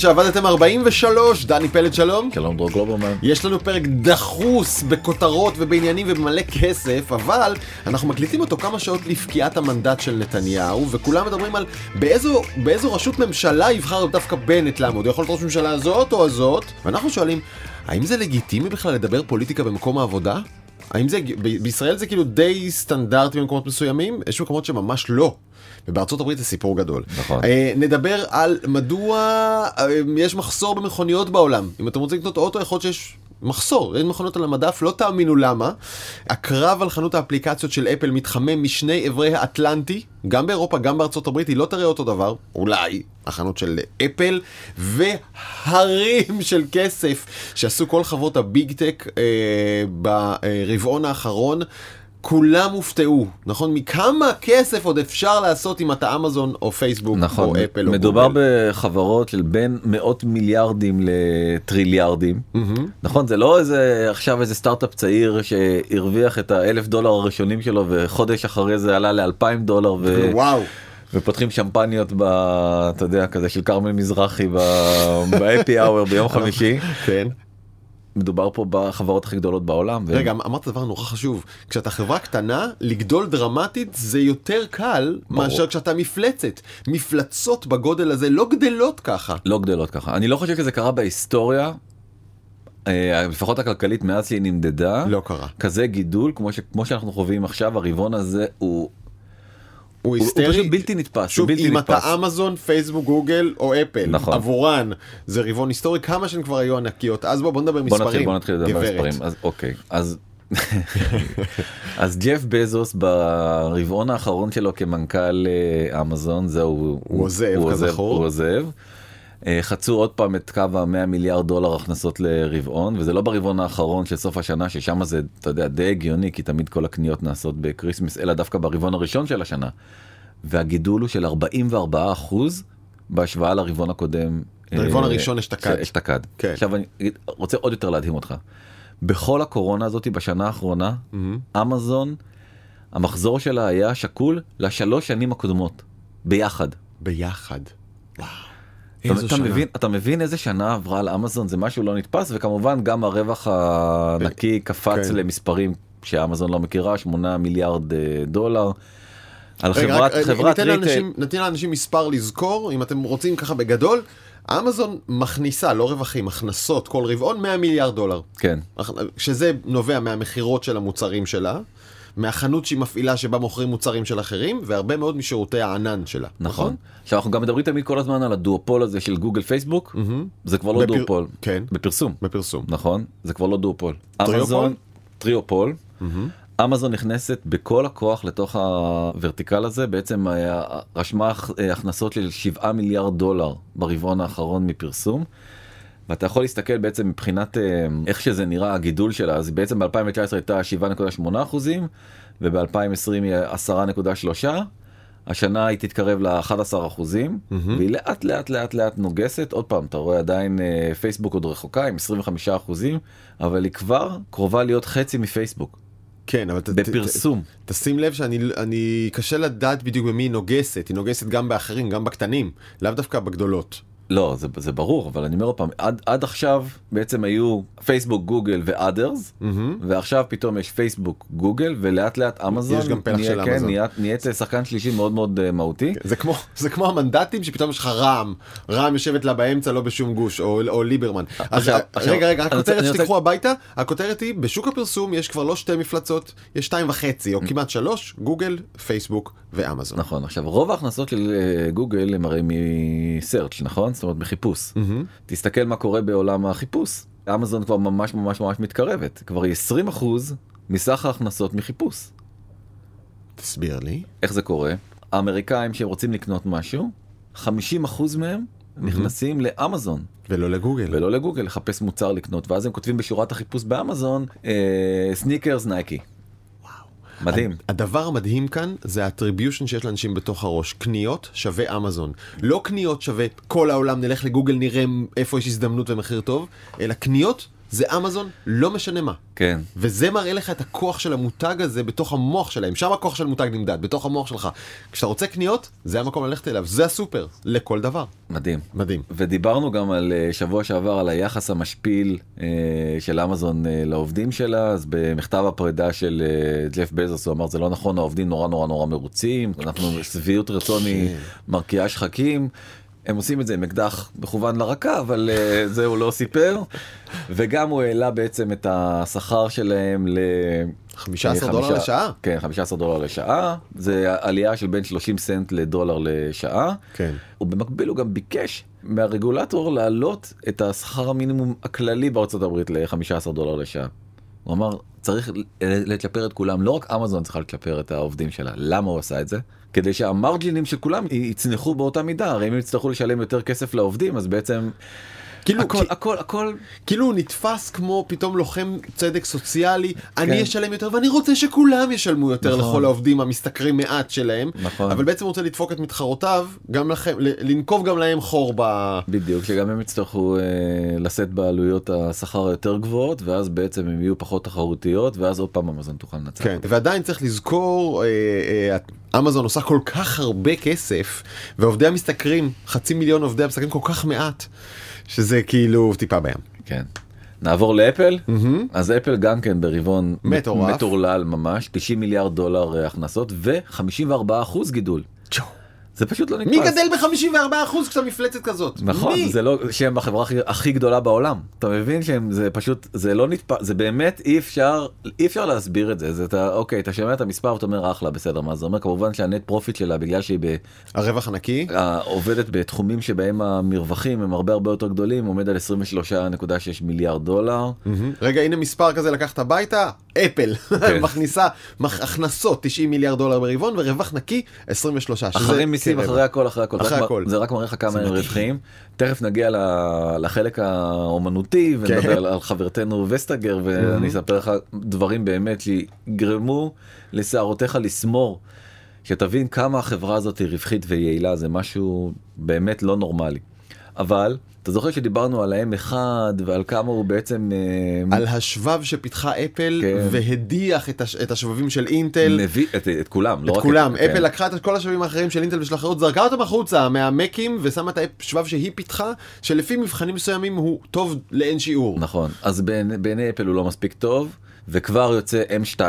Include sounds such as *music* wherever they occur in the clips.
שעבדתם 43, דני פלד שלום. שלום דרור גלוברמן. יש לנו פרק דחוס בכותרות ובעניינים ובמלא כסף, אבל אנחנו מקליטים אותו כמה שעות לפקיעת המנדט של נתניהו, וכולם מדברים על באיזו, באיזו רשות ממשלה יבחר דווקא בנט לעמוד, הוא יכול להיות ראש ממשלה הזאת או הזאת, ואנחנו שואלים, האם זה לגיטימי בכלל לדבר פוליטיקה במקום העבודה? האם זה, ב- בישראל זה כאילו די סטנדרטי במקומות מסוימים? יש מקומות שממש לא. ובארצות הברית זה סיפור גדול. נכון. אה, נדבר על מדוע אה, יש מחסור במכוניות בעולם. אם אתם רוצים לקנות אוטו, יכול להיות שיש מחסור, אין מכוניות על המדף, לא תאמינו למה. הקרב על חנות האפליקציות של אפל מתחמם משני אברי האטלנטי, גם באירופה, גם בארצות הברית, היא לא תראה אותו דבר, אולי, החנות של אפל, והרים של כסף שעשו כל חברות הביג טק אה, ברבעון האחרון. כולם הופתעו, נכון? מכמה כסף עוד אפשר לעשות אם אתה אמזון או פייסבוק נכון, או אפל או מדובר גוגל. בחברות של בין מאות מיליארדים לטריליארדים. נכון, זה לא איזה עכשיו איזה סטארט-אפ צעיר שהרוויח את האלף דולר הראשונים שלו וחודש אחרי זה עלה לאלפיים דולר ו... וואו. ופותחים שמפניות ב... אתה יודע, כזה של כרמל מזרחי באפי האוור ביום *laughs* חמישי. כן. מדובר פה בחברות הכי גדולות בעולם. ו- רגע, אמרת דבר נורא חשוב. כשאתה חברה קטנה, לגדול דרמטית זה יותר קל מאשר כשאתה מפלצת. מפלצות בגודל הזה לא גדלות ככה. לא גדלות ככה. אני לא חושב שזה קרה בהיסטוריה, אה, לפחות הכלכלית מאז שהיא נמדדה. לא קרה. כזה גידול כמו, ש... כמו שאנחנו חווים עכשיו הרבעון הזה הוא, הוא הוא, הוא היסטרי. פשוט בלתי נתפס. שוב, בלתי אם נתפס. אתה אמזון, פייסבוק, גוגל או אפל, נכון. עבורן זה רבעון היסטורי, כמה שהן כבר היו ענקיות. אז בוא, בוא נדבר בוא מספרים. נתחיל, בוא נתחיל לדבר. מספרים. אז אוקיי אז *laughs* אז ג'ף בזוס ברבעון האחרון שלו כמנכ"ל אה, אמזון זהו הוא עוזב, הוא כזכור. הוא עוזב. אה, חצו עוד פעם את קו ה-100 מיליארד דולר הכנסות לרבעון וזה לא ברבעון האחרון של סוף השנה ששם זה אתה יודע די הגיוני כי תמיד כל הקניות נעשות בקריסמס אלא דווקא ברבעון הראשון של השנה. והגידול הוא של 44 אחוז בהשוואה לרבעון הקודם. ברבעון אה, הראשון אשתקד. אשתקד. כן. עכשיו אני רוצה עוד יותר להדהים אותך. בכל הקורונה הזאת בשנה האחרונה אמזון המחזור שלה היה שקול לשלוש שנים הקודמות ביחד. ביחד. אתה, אתה. מבין אתה מבין איזה שנה עברה על אמזון זה משהו לא נתפס וכמובן גם הרווח הנקי קפץ כן. למספרים שאמזון לא מכירה 8 מיליארד אה, דולר. על רגע, חברת רק, חברת ניתן retail. לאנשים, ניתן לאנשים מספר לזכור, אם אתם רוצים ככה בגדול, אמזון מכניסה, לא רווחים, הכנסות כל רבעון 100 מיליארד דולר. כן שזה נובע מהמכירות של המוצרים שלה, מהחנות שהיא מפעילה שבה מוכרים מוצרים של אחרים, והרבה מאוד משירותי הענן שלה. נכון. עכשיו אנחנו גם מדברים תמיד כל הזמן על הדואופול הזה של גוגל פייסבוק זה כבר לא בפר- דואופול כן. בפרסום בפרסום. נכון זה כבר לא דואופול. טריופול? אמזון טריופול. אמזון נכנסת בכל הכוח לתוך הוורטיקל הזה בעצם היה- רשמה הכ- הכנסות של 7 מיליארד דולר ברבעון האחרון מפרסום. ואתה יכול להסתכל בעצם מבחינת אה, איך שזה נראה הגידול שלה. אז בעצם ב2019 הייתה 7.8 אחוזים וב2020 היא 10.3 השנה היא תתקרב ל-11 אחוזים והיא לאט לאט לאט לאט נוגסת. עוד פעם אתה רואה עדיין אה, פייסבוק עוד רחוקה עם 25 אחוזים אבל היא כבר קרובה להיות חצי מפייסבוק. כן, אבל ת- ת- בפרסום. ת- תשים לב שאני אני קשה לדעת בדיוק במי היא נוגסת, היא נוגסת גם באחרים, גם בקטנים, לאו דווקא בגדולות. לא זה, זה ברור אבל אני אומר עוד פעם עד, עד עכשיו בעצם היו פייסבוק גוגל ואדרס ועכשיו פתאום יש פייסבוק גוגל ולאט לאט אמזון יש גם פלח נהיה- של כן, אמזון. נהיית, נהיית שחקן שלישי מאוד מאוד אה, מהותי. זה כמו, זה כמו המנדטים שפתאום יש לך רע"מ, רע"מ יושבת לה באמצע לא בשום גוש, או, או ליברמן. אז עכשיו- עכשיו, רגע, רגע, הכותרת אני רוצה- שתיקחו הביתה, הכותרת היא, בשוק הפרסום יש כבר לא שתי מפלצות, יש שתיים וחצי, או כמעט שלוש, גוגל, פייסבוק ואמזון. נכון עכשיו רוב ההכנסות של אה, גוגל הם הרי מסרצ' נכון זאת אומרת מחיפוש תסתכל מה קורה בעולם החיפוש. אמזון כבר ממש ממש ממש מתקרבת. כבר היא 20 אחוז מסך ההכנסות מחיפוש. תסביר לי. איך זה קורה? האמריקאים שרוצים לקנות משהו 50 אחוז מהם נכנסים לאמזון. ולא לגוגל. ולא לגוגל לחפש מוצר לקנות. ואז הם כותבים בשורת החיפוש באמזון אה, סניקרס נייקי. מדהים. הדבר המדהים כאן זה ה attribution שיש לאנשים בתוך הראש. קניות שווה אמזון. לא קניות שווה כל העולם נלך לגוגל נראה איפה יש הזדמנות ומחיר טוב, אלא קניות זה אמזון, לא משנה מה. כן. וזה מראה לך את הכוח של המותג הזה בתוך המוח שלהם, שם הכוח של מותג נמדד, בתוך המוח שלך. כשאתה רוצה קניות, זה המקום ללכת אליו, זה הסופר, לכל דבר. מדהים. מדהים. ודיברנו גם על אה, שבוע שעבר על היחס המשפיל אה, של אמזון אה, לעובדים שלה, אז במכתב הפרידה של אה, ג'ף בזוס הוא אמר זה לא נכון, העובדים נורא נורא נורא מרוצים, אנחנו שביעות רצון היא מרקיעה שחקים. הם עושים את זה עם אקדח מכוון לרקה, אבל uh, זה הוא לא סיפר. וגם הוא העלה בעצם את השכר שלהם ל... 15 דולר לשעה? כן, 15 דולר לשעה. זה עלייה של בין 30 סנט לדולר לשעה. כן. ובמקביל הוא גם ביקש מהרגולטור להעלות את השכר המינימום הכללי בארצות הברית ל-15 דולר לשעה. הוא אמר צריך לצ'פר את כולם. לא רק אמזון צריכה לצ'פר את העובדים שלה. למה הוא עשה את זה? כדי שהמרג'ינים של כולם יצנחו באותה מידה. הרי אם יצטרכו לשלם יותר כסף לעובדים אז בעצם. כאילו הכל, כי- הכל הכל כאילו הוא נתפס כמו פתאום לוחם צדק סוציאלי, אני כן. אשלם יותר ואני רוצה שכולם ישלמו יותר נכון. לכל העובדים המשתכרים מעט שלהם, נכון. אבל בעצם הוא רוצה לדפוק את מתחרותיו, גם לכם, לנקוב גם להם חור ב... בדיוק שגם הם יצטרכו אה, לשאת בעלויות השכר היותר גבוהות ואז בעצם הם יהיו פחות תחרותיות ואז עוד פעם אמזון תוכל לנצח. כן, ועדיין צריך לזכור, אה, אה, אמזון עושה כל כך הרבה כסף, ועובדי המשתכרים, חצי מיליון עובדי המשתכרים כל כך מעט, שזה כאילו טיפה בים. כן. נעבור לאפל אז אפל גם כן ברבעון. מטורלל ממש 90 מיליארד דולר אה, הכנסות ו-54 אחוז גידול זה פשוט לא נתפס. מי גדל ב-54% כשאתה מפלצת כזאת? נכון מי? זה לא שהם החברה הכי, הכי גדולה בעולם אתה מבין שהם זה פשוט זה לא נתפס זה באמת אי אפשר אי אפשר להסביר את זה זה אתה אוקיי אתה שומע את המספר ואתה אומר אחלה בסדר מה זה אומר כמובן שה net profit שלה בגלל שהיא ב, הרווח הנקי? עובדת בתחומים שבהם המרווחים הם הרבה הרבה יותר גדולים עומד על 23.6 מיליארד דולר. מהמם. רגע הנה מספר כזה לקחת הביתה אפל כן. *laughs* מכניסה הכנסות 90 מיליארד דולר ברבעון ורווח נקי 23 שזה אחרי מיסים כרבע. אחרי הכל אחרי הכל אחרי הכל. זה רק מראה לך כמה הם. רווחיים תכף נגיע לחלק האומנותי ונדבר כן. על- על חברתנו וסטגר ואני אספר לך דברים באמת שיגרמו לשערותיך לסמור שתבין כמה החברה הזאת היא רווחית ויעילה זה משהו באמת לא נורמלי אבל אתה זוכר שדיברנו על ה-M1 ועל כמה הוא בעצם אה, על השבב שפיתחה אפל כן. והדיח את, הש... את השבבים של אינטל. מביא את, את כולם לא את רק כולם, כן. אפל לקחה את כל השבבים האחרים של אינטל ושל אחרות, זרקה אותם החוצה מהמקים ושמה את השבב שהיא פיתחה, שלפי מבחנים מסוימים הוא טוב לאין שיעור. נכון אז בעיני, בעיני אפל הוא לא מספיק טוב וכבר יוצא M2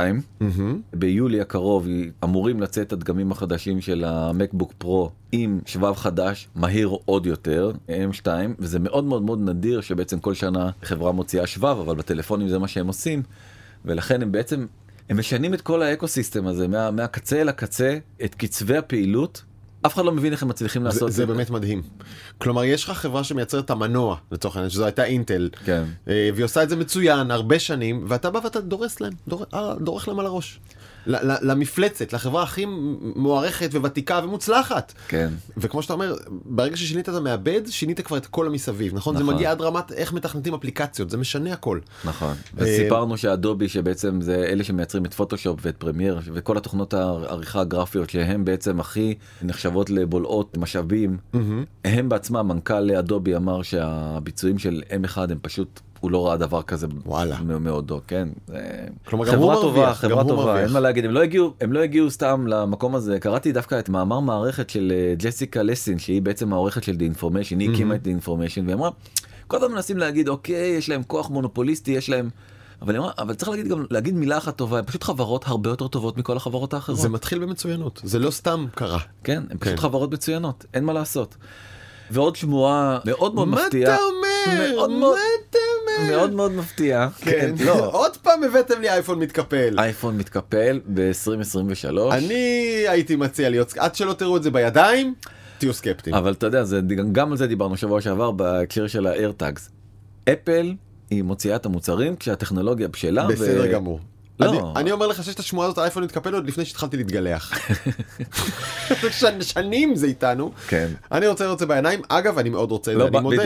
ביולי הקרוב אמורים לצאת הדגמים החדשים של המקבוק פרו עם שבב חדש מהיר עוד יותר M2 וזה מאוד מאוד מאוד נדיר שבעצם כל שנה חברה מוציאה שבב אבל בטלפונים זה מה שהם עושים ולכן הם בעצם הם משנים את כל האקו סיסטם הזה מה, מהקצה אל הקצה את קצבי הפעילות. אף אחד לא מבין איך הם מצליחים זה, לעשות זה באמת מדהים. כלומר, יש לך חברה שמייצרת את המנוע, לצורך העניין, שזו הייתה אינטל, כן. אה, והיא עושה את זה מצוין הרבה שנים, ואתה בא ואתה דורס להם, דור, אה, דורך להם על הראש. למפלצת, לחברה הכי מוערכת וותיקה ומוצלחת. כן. וכמו שאתה אומר, ברגע ששינית את המעבד, שינית כבר את כל המסביב, נכון? זה נכון. מגיע עד רמת איך מתכנתים אפליקציות, זה משנה הכל. נכון וסיפרנו שאדובי שבעצם זה אלה שמייצרים את פוטושופ ואת פרמייר וכל התוכנות העריכה הגרפיות שהם בעצם הכי נחשבות לבולעות משאבים הם בעצמם מנכ"ל אדובי אמר שהביצועים של M1 הם פשוט הוא לא ראה דבר כזה וואלה. מ- מעודו כן כלומר, חברה טובה מרוויח, חברה טובה. אין מה להגיד הם לא הגיעו הם לא הגיעו סתם למקום הזה קראתי דווקא את מאמר מערכת של אה, ג'סיקה לסין שהיא בעצם העורכת של די אינפורמיישן היא הקימה את די אינפורמיישן והיא אמרה כל הזמן מנסים להגיד אוקיי יש להם כוח מונופוליסטי יש להם. אבל, אמרה, אבל צריך להגיד גם להגיד מילה אחת טובה הם פשוט חברות הרבה יותר טובות מכל החברות האחרות זה מתחיל במצוינות, זה לא סתם קרה. כן הם פשוט כן. חברות מצוינות אין מה לעשות. ועוד שמועה מאוד מאוד מה מפתיעה אתה אומר? מאוד מה מאוד אתה? מאוד מאוד מפתיעה כן, לא עוד פעם הבאתם לי אייפון מתקפל. אייפון מתקפל ב-2023 אני הייתי מציע להיות, עד שלא תראו את זה בידיים, תהיו סקפטיים. אבל אתה יודע זה גם על זה דיברנו שבוע שעבר בהקשר של האיירטאגס. אפל היא מוציאה את המוצרים כשהטכנולוגיה בשלה. בסדר גמור. לא. אני אומר לך שיש את השמועה הזאת האייפון מתקפל עוד לפני שהתחלתי להתגלח. שנ- *laughs* שנים זה איתנו. כן. אני רוצה לראות את זה בעיניים. אגב, אני מאוד רוצה את זה, לא אני מודה.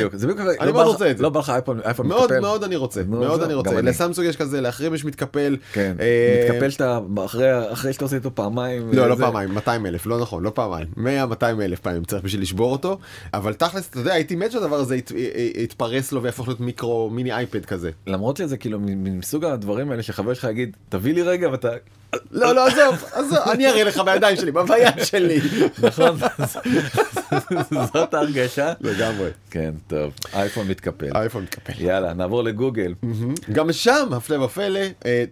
אני לא מאוד רוצה את זה. לא בא לך אייפון אייפון מאוד מתקפל? מאוד אני רוצה, מאוד אני רוצה. לסמסונג יש כזה, לאחרים יש מתקפל. כן, אה, מתקפל שאתה אחרי אחרי שאתה עושה איתו פעמיים. לא, לא פעמיים, 200 אלף, לא נכון, לא פעמיים, 100, 200 אלף פעמים צריך בשביל לשבור אותו, אבל תכלס, אתה יודע, הייתי מת שהדבר הזה ית- י- יתפרס לו ויהפוך להיות מיקרו, מיני אייפד כזה. למרות שזה כאילו מסוג הדברים האלה שחבר שלך יגיד תביא לי רגע ואתה לא, לא, עזוב, עזוב, אני אראה לך בידיים שלי, ביד שלי. נכון *laughs* זאת ההרגשה? לגמרי, כן טוב אייפון מתקפל. האייפון מתקפל. יאללה נעבור לגוגל. גם שם, הפלא ופלא, אה,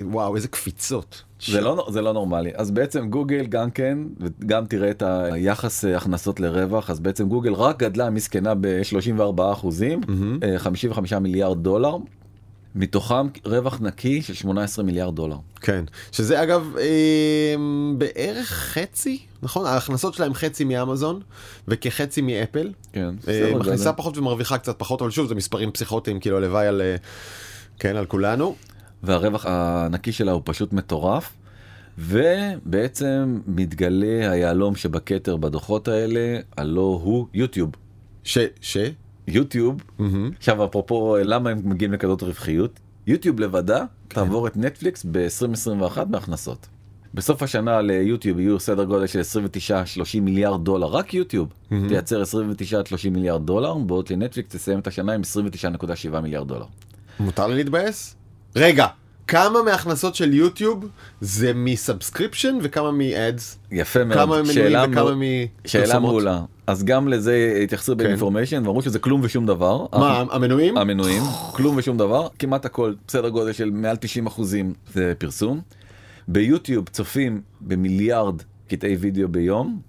וואו, איזה קפיצות. זה לא זה לא נורמלי. אז בעצם גוגל גם כן וגם תראה את היחס אה, הכנסות לרווח אז בעצם גוגל רק גדלה מסכנה ב-34 אחוזים 55 מיליארד דולר מתוכם רווח נקי של 18 מיליארד דולר. כן, שזה אגב אה, בערך חצי, נכון? ההכנסות שלהם חצי מאמזון וכחצי מאפל. כן, אה, מכניסה פחות ומרוויחה קצת פחות, אבל שוב, זה מספרים פסיכוטיים, כאילו הלוואי על, אה, כן, על כולנו. והרווח הנקי שלה הוא פשוט מטורף. ובעצם מתגלה היהלום שבכתר בדוחות האלה, הלא הוא יוטיוב. ש, ש, יוטיוב, מהמם. עכשיו אפרופו למה הם מגיעים לכזאת רווחיות, יוטיוב לבדה תעבור את נטפליקס ב-2021 בהכנסות. בסוף השנה ליוטיוב יהיו סדר גודל של 29-30 מיליארד דולר, רק יוטיוב תייצר 29-30 מיליארד דולר, בעוד שנטפליקס תסיים את השנה עם 29.7 מיליארד דולר. מותר לי להתבאס? רגע, כמה מההכנסות של יוטיוב זה מ subscription וכמה מ ads? יפה מאוד, כמה מנויים שאלה וכמה מאוד- שאלה? מעולה. אז גם לזה התייחסו כן. באינפורמיישן ואמרו שזה כלום ושום דבר. מה, המנויים? המנויים, כלום ושום דבר, כמעט הכל, בסדר גודל של מעל 90 אחוזים זה פרסום. ביוטיוב צופים במיליארד קטעי וידאו ביום,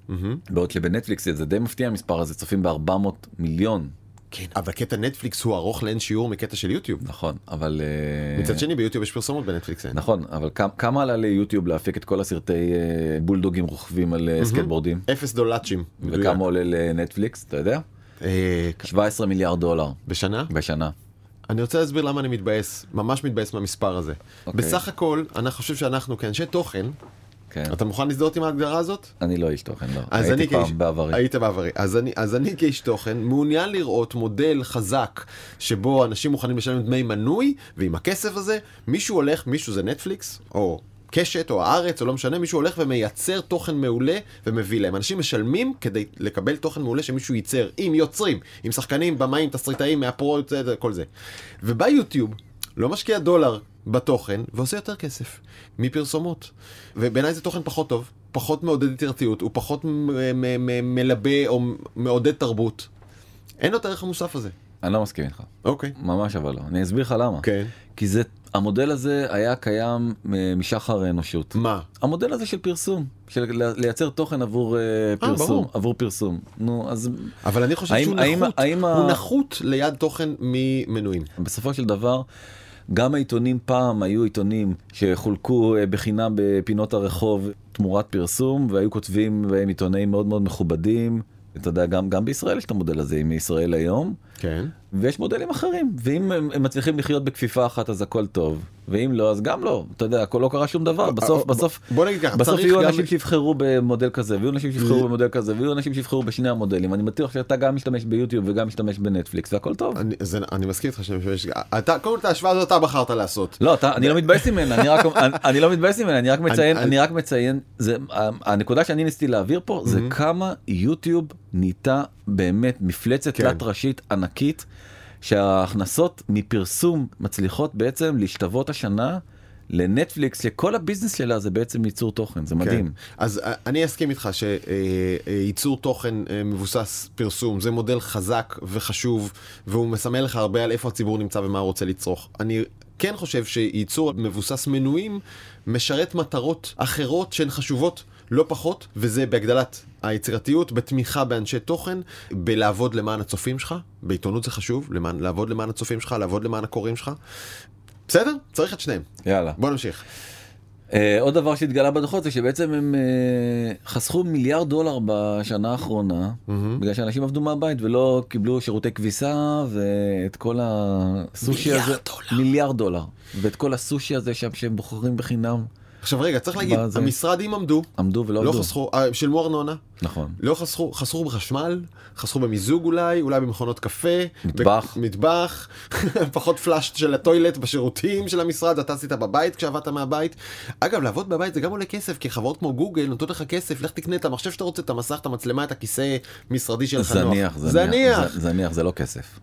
בעוד שבנטפליקס זה די מפתיע המספר הזה, צופים ב-400 מיליון, כן, אבל קטע נטפליקס הוא ארוך לאין שיעור מקטע של יוטיוב. נכון, אבל... אה, מצד שני ביוטיוב יש פרסומות בנטפליקס אין. נכון, אבל כמה- עלה ליוטיוב להפיק את כל הסרטי אה, בולדוגים רוכבים על אה, סקטבורדים? אפס. מדויק. וכמה עולה לנטפליקס, אתה יודע? אה, 17 מיליארד דולר בשנה? בשנה. אני רוצה להסביר למה אני מתבאס, ממש מתבאס מהמספר הזה. אוקיי. בסך הכל, אני חושב שאנחנו כאנשי תוכן, כן. אתה מוכן להזדהות עם ההגדרה הזאת? אני לא איש תוכן, לא. אז הייתי כאיש, פעם בעברי. היית בעברי. אז אני, אז אני כאיש תוכן מעוניין לראות מודל חזק שבו אנשים מוכנים לשלם דמי מנוי, ועם הכסף הזה מישהו הולך, מישהו זה נטפליקס, או קשת, או הארץ, או לא משנה, מישהו הולך ומייצר תוכן מעולה ומביא להם. אנשים משלמים כדי לקבל תוכן מעולה שמישהו ייצר, עם יוצרים, עם שחקנים, במאים, תסריטאים, מהפרו, כל זה. ובא יוטיוב, לא משקיע דולר בתוכן, ועושה יותר כסף מפרסומות. ובעיניי זה תוכן פחות טוב, פחות מעודד יצירתיות, הוא פחות מלבה או מעודד תרבות. אין לו את הערך המוסף הזה. אני לא מסכים איתך. אוקיי. ממש אבל לא. אני אסביר לך למה. כן. כי זה, המודל הזה היה קיים אה, משחר האנושות. מה? המודל הזה של פרסום, של לייצר תוכן עבור אה, פרסום, ברור. עבור פרסום. נו, אז אבל אני חושב האם- שהוא האם- נחות. האם ה- הוא נחות ליד תוכן ממנויים. בסופו של דבר, גם העיתונים פעם היו עיתונים שחולקו אה, בחינם בפינות הרחוב תמורת פרסום, והיו כותבים בהם עיתונאים מאוד מאוד מכובדים. אתה יודע, גם, גם בישראל יש את המודל הזה עם ישראל היום, כן. ויש מודלים אחרים, ואם הם, הם מצליחים לחיות בכפיפה אחת אז הכל טוב, ואם לא אז גם לא, אתה יודע, הכל לא קרה שום דבר, בסוף, בסוף, בוא נגיד ככה, בסוף יהיו גם- אנשים שיבחרו במודל כזה, ויהיו אנשים שיבחרו במודל כזה, ויהיו אנשים שיבחרו בשני המודלים, אני בטוח שאתה גם משתמש ביוטיוב וגם משתמש בנטפליקס והכל טוב. אני, זה, אני מסכים איתך שאני משתמש, אתה, קודם כל את ההשוואה הזאת אתה בחרת לעשות. לא, אתה, אני לא מתבאס ממנה, אני רק, אני, אני לא מתבאס ממנה, אני רק מציין, אני- אני רק מציין, זה, הנקודה שאני ניסיתי להעביר פה זה כמה יוטיוב נהייתה באמת מפלצת כן. תלת ראשית ענקית, שההכנסות מפרסום מצליחות בעצם להשתוות השנה לנטפליקס, שכל הביזנס שלה זה בעצם ייצור תוכן, זה מדהים. כן. אז אה, אני אסכים איתך שייצור תוכן אה, מבוסס פרסום זה מודל חזק וחשוב והוא מסמל לך הרבה על איפה הציבור נמצא ומה הוא רוצה לצרוך. אני כן חושב שייצור מבוסס מנויים משרת מטרות אחרות שהן חשובות לא פחות וזה בהגדלת היצירתיות, בתמיכה באנשי תוכן, בלעבוד למען הצופים שלך, בעיתונות זה חשוב, למען, לעבוד למען הצופים שלך, לעבוד למען הקוראים שלך. בסדר? צריך את שניהם. יאללה. בוא נמשיך. אה, עוד דבר שהתגלה בדוחות זה שבעצם הם אה, חסכו מיליארד דולר בשנה האחרונה בגלל שאנשים עבדו מהבית ולא קיבלו שירותי כביסה ואת כל הסושי מיליארד הזה דולר. מיליארד דולר ואת כל הסושי הזה שם שהם בוחרים בחינם עכשיו רגע, צריך להגיד, בזה. המשרדים עמדו, עמדו ולא לא עבדו. חסכו, אה, שילמו ארנונה, נכון. לא חסכו, חסכו בחשמל, חסכו במיזוג אולי, אולי במכונות קפה, מטבח. ב- מטבח, *laughs* פחות פלאש של הטוילט בשירותים של המשרד, אתה עשית בבית כשעבדת מהבית. אגב, לעבוד בבית זה גם עולה כסף, כי חברות כמו גוגל נותנות לך כסף, לך תקנה את המחשב שאתה רוצה, את המסך, את המצלמה, את הכיסא משרדי שלך נוח. זניח, זניח, זניח. זניח זה לא כסף.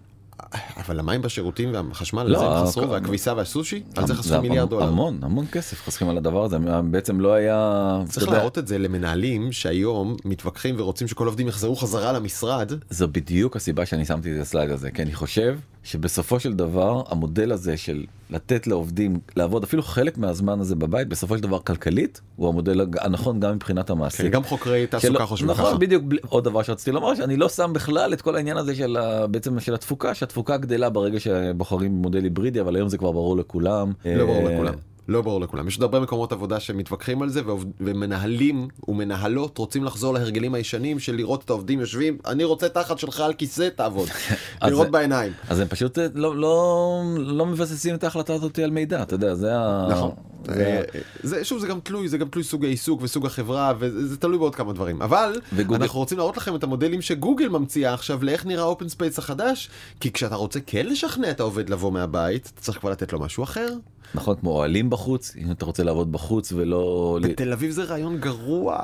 אבל המים בשירותים והחשמל, לא, זה הם הכל- והכביסה והסושי, על זה חסכו מיליארד דולר. המון המון כסף חוסכים על הדבר הזה בעצם לא היה צריך להראות את זה למנהלים שהיום מתווכחים ורוצים שכל העובדים יחזרו חזרה למשרד. זו בדיוק הסיבה שאני שמתי את הסלייד הזה כי אני חושב שבסופו של דבר המודל הזה של לתת לעובדים לעבוד אפילו חלק מהזמן הזה בבית בסופו של דבר כלכלית הוא המודל הנכון גם מבחינת המעסיק. כן, גם חוקרי תעסוקה שלא- חושבים ככה. נכון בדיוק בלי- עוד דבר שרציתי לומר שאני לא שם בכלל את כל העניין הזה של ה- בעצם של התפוקה שהתפוקה גדלה ברגע שבוחרים מודל היברידי אבל היום זה כבר ברור לכולם. לא ברור אה, לכולם. לא ברור לכולם. יש עוד הרבה מקומות עבודה שמתווכחים על זה, ומנהלים ומנהלות רוצים לחזור להרגלים הישנים של לראות את העובדים יושבים, אני רוצה תחת שלך על כיסא, תעבוד. *laughs* לראות בעיניים. אז הם פשוט אה, לא לא לא מבססים את ההחלטה הזאת על מידע אתה יודע זה ה... נכון. זה- שוב זה גם תלוי זה גם תלוי סוג העיסוק וסוג החברה וזה זה תלוי בעוד כמה דברים אבל וגוגל- אנחנו רוצים להראות לכם את המודלים שגוגל ממציאה עכשיו לאיך נראה open space החדש כי כשאתה רוצה כן לשכנע את העובד לבוא מהבית אתה צריך כבר לתת לו משהו אחר. נכון כמו אוהלים בחוץ אם אתה רוצה לעבוד בחוץ ולא בתל אביב זה רעיון גרוע.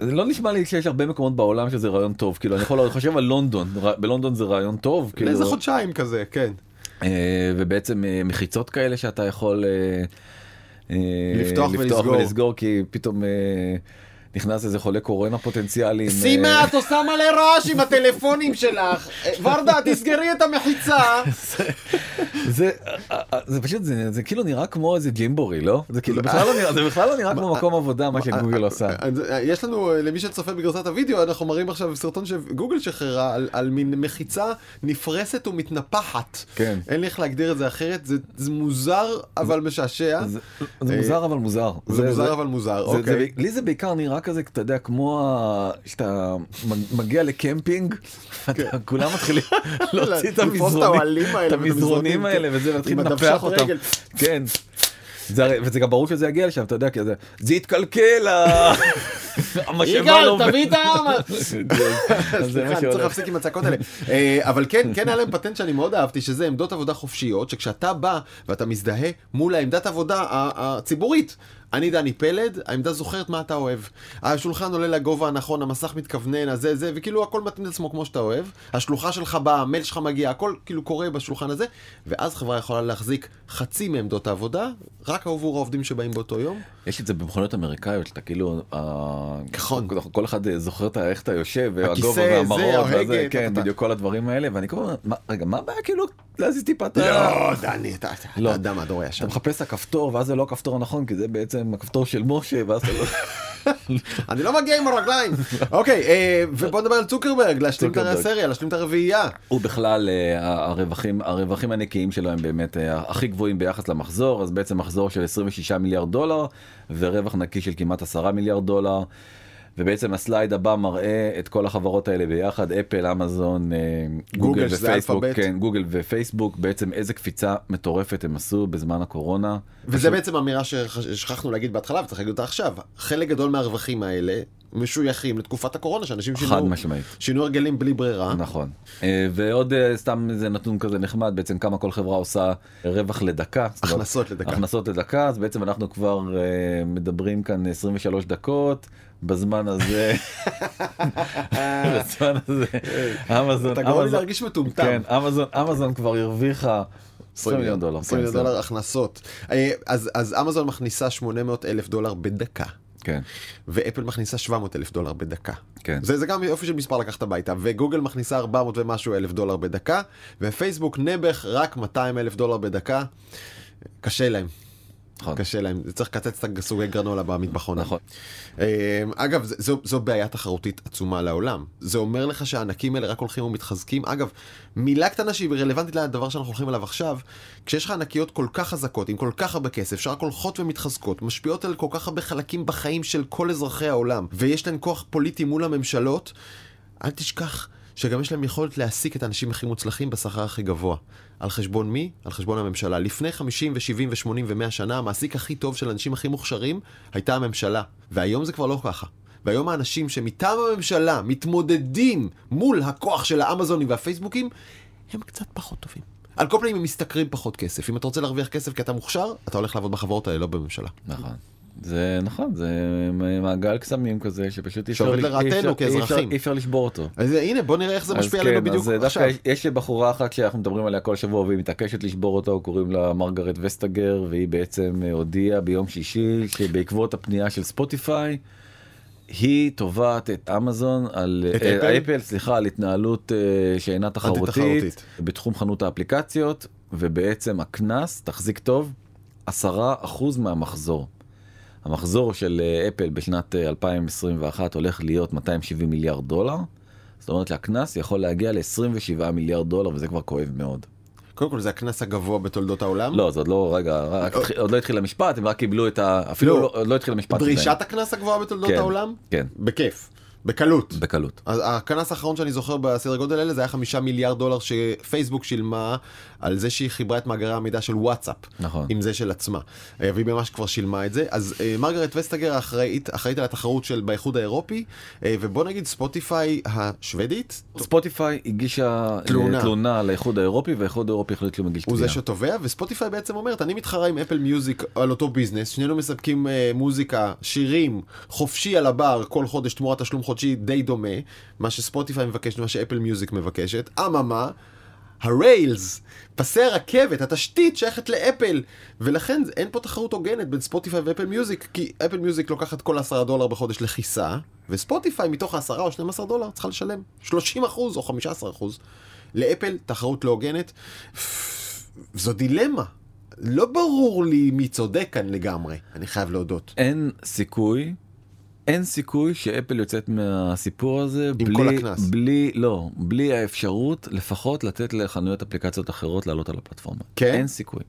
זה לא נשמע לי שיש הרבה מקומות בעולם שזה רעיון טוב כאילו אני יכול חושב על לונדון בלונדון זה רעיון טוב כאילו לאיזה חודשיים כזה כן. אה, ובעצם אה, מחיצות כאלה שאתה יכול אה, לפתוח ולסגור. ולסגור כי פתאום אה, נכנס איזה חולה קורונה פוטנציאלי. אה, סימה את עושה מלא רעש עם הטלפונים שלך אה, ורדה תסגרי את המחיצה. זה אה, אה, זה פשוט זה זה כאילו נראה כמו איזה ג'ימבורי לא זה כאילו בכלל לא נראה זה בכלל לא נראה כמו מקום עבודה מה שגוגל עושה. אז, אה, יש לנו אה, למי שצופה בגרסת הוידאו אנחנו מראים עכשיו סרטון שגוגל שחררה על, על מין מחיצה נפרסת ומתנפחת. כן. אין לי איך להגדיר את זה אחרת זה, מוזר אבל משעשע. זה מוזר אבל מוזר. זה מוזר אבל מוזר, אוקיי. לי זה בעיקר נראה כזה אתה יודע כמו שאתה מגיע לקמפינג *laughs* ואתה- כולם מתחילים *laughs* להוציא את המזרונים האלה את המזרונים, האלה כן. וזה להתחיל לנפח אותם. כן. זה וזה גם ברור שזה יגיע לשם אתה יודע כי זה זה יתקלקל ה- *laughs* המשאבה לא יגאל. תביא את העם. סליחה, אני צריך. להפסיק עם הצעקות האלה. אה, אבל כן, כן היה להם פטנט שאני מאוד אהבתי, שזה עמדות עבודה חופשיות, שכשאתה בא ואתה מזדהה מול העמדת עבודה הציבורית. אני דני פלד, העמדה זוכרת מה אתה אוהב. השולחן עולה לגובה הנכון, המסך מתכוונן, הזה זה, וכאילו הכל מתאים את עצמו כמו שאתה אוהב. השלוחה שלך באה, המייל שלך מגיע, הכל כאילו קורה בשולחן הזה, ואז חברה יכולה להחזיק חצי מעמדות העבודה, רק עבור העובדים שבאים באותו יום. יש את זה במכוניות אמריקאיות שאתה כאילו נכון. כל אחד זוכר את ה- איך אתה יושב והגובה והמראות והזה, כן טה-טה-טה. בדיוק כל הדברים האלה ואני כל הזמן רגע מה הבעיה כאילו להזיז טיפה את ה... לא, דני, אתה אתה- לא. אתה אדם מהדור הישן. אתה מחפש את הכפתור ואז זה לא הכפתור הנכון כי זה בעצם הכפתור של משה ואז אתה לא... *laughs* אני לא מגיע עם הרגליים. אוקיי, אה, ובוא נדבר על צוקרברג, להשלים את. הסריה, להשלים את הרביעייה. הוא בכלל אה, הרווחים הרווחים הנקיים שלו הם באמת אה, הכי גבוהים ביחס למחזור אז בעצם מחזור של 26 מיליארד דולר ורווח נקי של כמעט 10 מיליארד דולר. ובעצם הסלייד הבא מראה את כל החברות האלה ביחד אפל אמזון אה, גוגל, ופייסבוק. כן גוגל ופייסבוק בעצם איזה קפיצה מטורפת הם עשו בזמן הקורונה. וזה בעצם אמירה ששכחנו להגיד בהתחלה וצריך להגיד אותה עכשיו. חלק גדול מהרווחים האלה משויכים לתקופת הקורונה, שאנשים שינו. שינו הרגלים בלי ברירה. נכון אה, ועוד אה, סתם איזה נתון כזה נחמד בעצם כמה כל חברה עושה רווח לדקה. הכנסות לדקה. הכנסות לדקה אז בעצם אנחנו כבר מדברים כאן 23 דקות בזמן הזה בזמן הזה אמזון אתה גורם לי להרגיש מטומטם. כן אמזון אמזון כבר הרוויחה 20 מיליון דולר 20 כן, מיליון דולר הכנסות. אה, אז אמזון מכניסה 800 אלף דולר בדקה. כן ואפל מכניסה 700 אלף דולר בדקה. כן. זה, זה גם יופי של מספר לקחת הביתה. וגוגל מכניסה 400 ומשהו אלף דולר בדקה, ופייסבוק נעבך רק 200 אלף דולר בדקה. קשה להם. נכון. קשה להם, צריך לקצץ את הסוגי גרנולה במטבחון. נכון. אה, אגב, זה- זו, זו בעיה תחרותית עצומה לעולם. זה אומר לך שהענקים האלה רק הולכים ומתחזקים. אגב, מילה קטנה שהיא רלוונטית לדבר שאנחנו הולכים עליו עכשיו, כשיש לך ענקיות כל כך חזקות, עם כל כך הרבה כסף, שרק הולכות ומתחזקות, משפיעות על כל כך הרבה חלקים בחיים של כל אזרחי העולם, ויש להן כוח פוליטי מול הממשלות, אל תשכח שגם יש להם יכולת להעסיק את האנשים הכי מוצלחים בשכר הכי גבוה. על חשבון מי? על חשבון הממשלה. לפני 50 ו-70 ו-80 ו-100 שנה, המעסיק הכי טוב של האנשים הכי מוכשרים הייתה הממשלה. והיום זה כבר לא ככה. והיום האנשים שמטעם הממשלה מתמודדים מול הכוח של האמזונים והפייסבוקים, הם קצת פחות טובים. על כל פנים הם משתכרים פחות כסף. אם אתה רוצה להרוויח כסף כי אתה מוכשר, אתה הולך לעבוד בחברות האלה, לא בממשלה. נכון. זה נכון זה מעגל קסמים כזה שפשוט אי אפשר לרעתנו כאזרחים. אי אפשר לשבור אותו. אז הנה, בוא נראה איך זה משפיע כן, עלינו בדיוק אז דווקא עכשיו. יש- יש בחורה אחת שאנחנו מדברים עליה כל שבוע והיא מתעקשת לשבור אותו קוראים לה מרגרט וסטגר והיא בעצם אה, הודיעה ביום שישי שבעקבות הפנייה של ספוטיפיי. היא תובעת את אמזון על את אה, אפל? אפל סליחה על התנהלות אה, שאינה תחרותית. בתחום חנות האפליקציות ובעצם הקנס תחזיק טוב 10% מהמחזור. המחזור של אה, אפל בשנת אה, 2021 הולך להיות 270 מיליארד דולר. זאת אומרת שהקנס יכול להגיע ל-27 מיליארד דולר וזה כבר כואב מאוד. קודם כל זה הקנס הגבוה בתולדות העולם. לא זה עוד לא רגע רק התחיל- עוד לא התחיל המשפט הם רק קיבלו את ה... אפילו לא. לא- לא התחיל המשפט. דרישת. הקנס הגבוהה בתולדות כן, העולם? כן. בכיף. בקלות. בקלות. אז הקנס האחרון שאני זוכר בסדר גודל האלה זה היה חמישה מיליארד דולר שפייסבוק שילמה על זה שהיא חיברה את מאגרי המידע של וואטסאפ. נכון. עם זה של עצמה. אה, והיא ממש כבר שילבה את זה. אז אה, מרגרט וסטאגר אחראית, אחראית על התחרות של באיחוד האירופי, אה, ובוא נגיד ספוטיפיי השוודית, ספוטיפיי הגישה תלונה. תלונה, לאיחוד האירופי והאיחוד האירופי החליט שהוא מגיש הוא תביעה. זה שתובע, וספוטיפיי בעצם אומרת, אני מתחרה עם אפל מיוזיק על אותו ביזנס, שנינו מספקים מוזיקה, שירים, חופשי על הבר, כל חודש תמורת תשלום חודשי די דומה, מה שספוטיפיי מבקשת ומה שאפל מיוזיק מבקשת, אממה, ה rails, פסי הרכבת, התשתית שייכת לאפל, ולכן אין פה תחרות הוגנת בין ספוטיפיי ואפל מיוזיק, כי אפל מיוזיק לוקחת כל 10 דולר בחודש לכיסה, וספוטיפיי מתוך ה-10 או 12 דולר צריכה לשלם 30 אחוז או 15 אחוז. לאפל תחרות לא הוגנת. זו דילמה. לא ברור לי מי צודק כאן לגמרי, אני חייב להודות. אין סיכוי, אין סיכוי שאפל יוצאת מהסיפור הזה בלי. בלי, לא, בלי האפשרות לפחות לתת לחנויות אפליקציות אחרות לעלות על הפלטפורמה. כן? אין סיכוי.